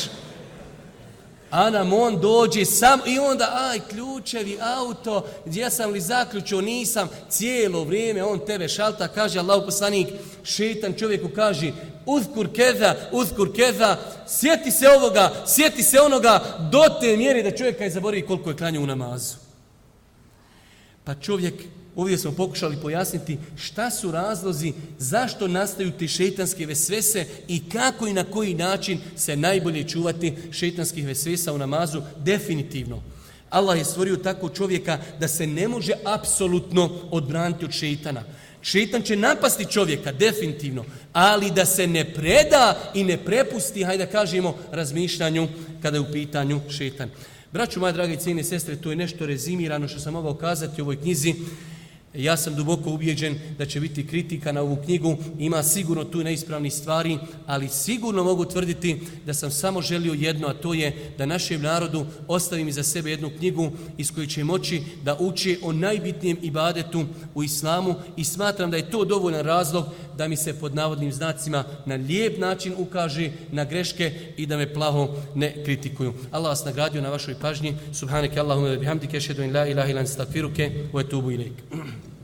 A nam on dođe sam i onda, aj, ključevi, auto, gdje sam li zaključio, nisam, cijelo vrijeme on tebe šalta, kaže Allah poslanik, šetan čovjeku kaže, uzkur keza, uzkur keza, sjeti se ovoga, sjeti se onoga, do te mjere da čovjeka je zaboravi koliko je klanju u namazu. Pa čovjek Ovdje smo pokušali pojasniti šta su razlozi, zašto nastaju te šeitanske vesvese i kako i na koji način se najbolje čuvati šeitanskih vesvesa u namazu. Definitivno. Allah je stvorio tako čovjeka da se ne može apsolutno odbraniti od šeitana. Šeitan će napasti čovjeka, definitivno, ali da se ne preda i ne prepusti, hajde da kažemo, razmišljanju kada je u pitanju šeitan. Braću moja dragi cijene sestre, to je nešto rezimirano što sam mogao kazati u ovoj knjizi. Ja sam duboko ubijeđen da će biti kritika na ovu knjigu. Ima sigurno tu neispravni stvari, ali sigurno mogu tvrditi da sam samo želio jedno, a to je da našem narodu ostavim za sebe jednu knjigu iz koje će moći da uči o najbitnijem ibadetu u islamu i smatram da je to dovoljan razlog da mi se pod navodnim znacima na lijep način ukaže na greške i da me plaho ne kritikuju. Allah vas nagradio na vašoj pažnji. Subhaneke Allahumma bihamdike, šedu in la ilaha ilan stakfiruke, u etubu ilaik.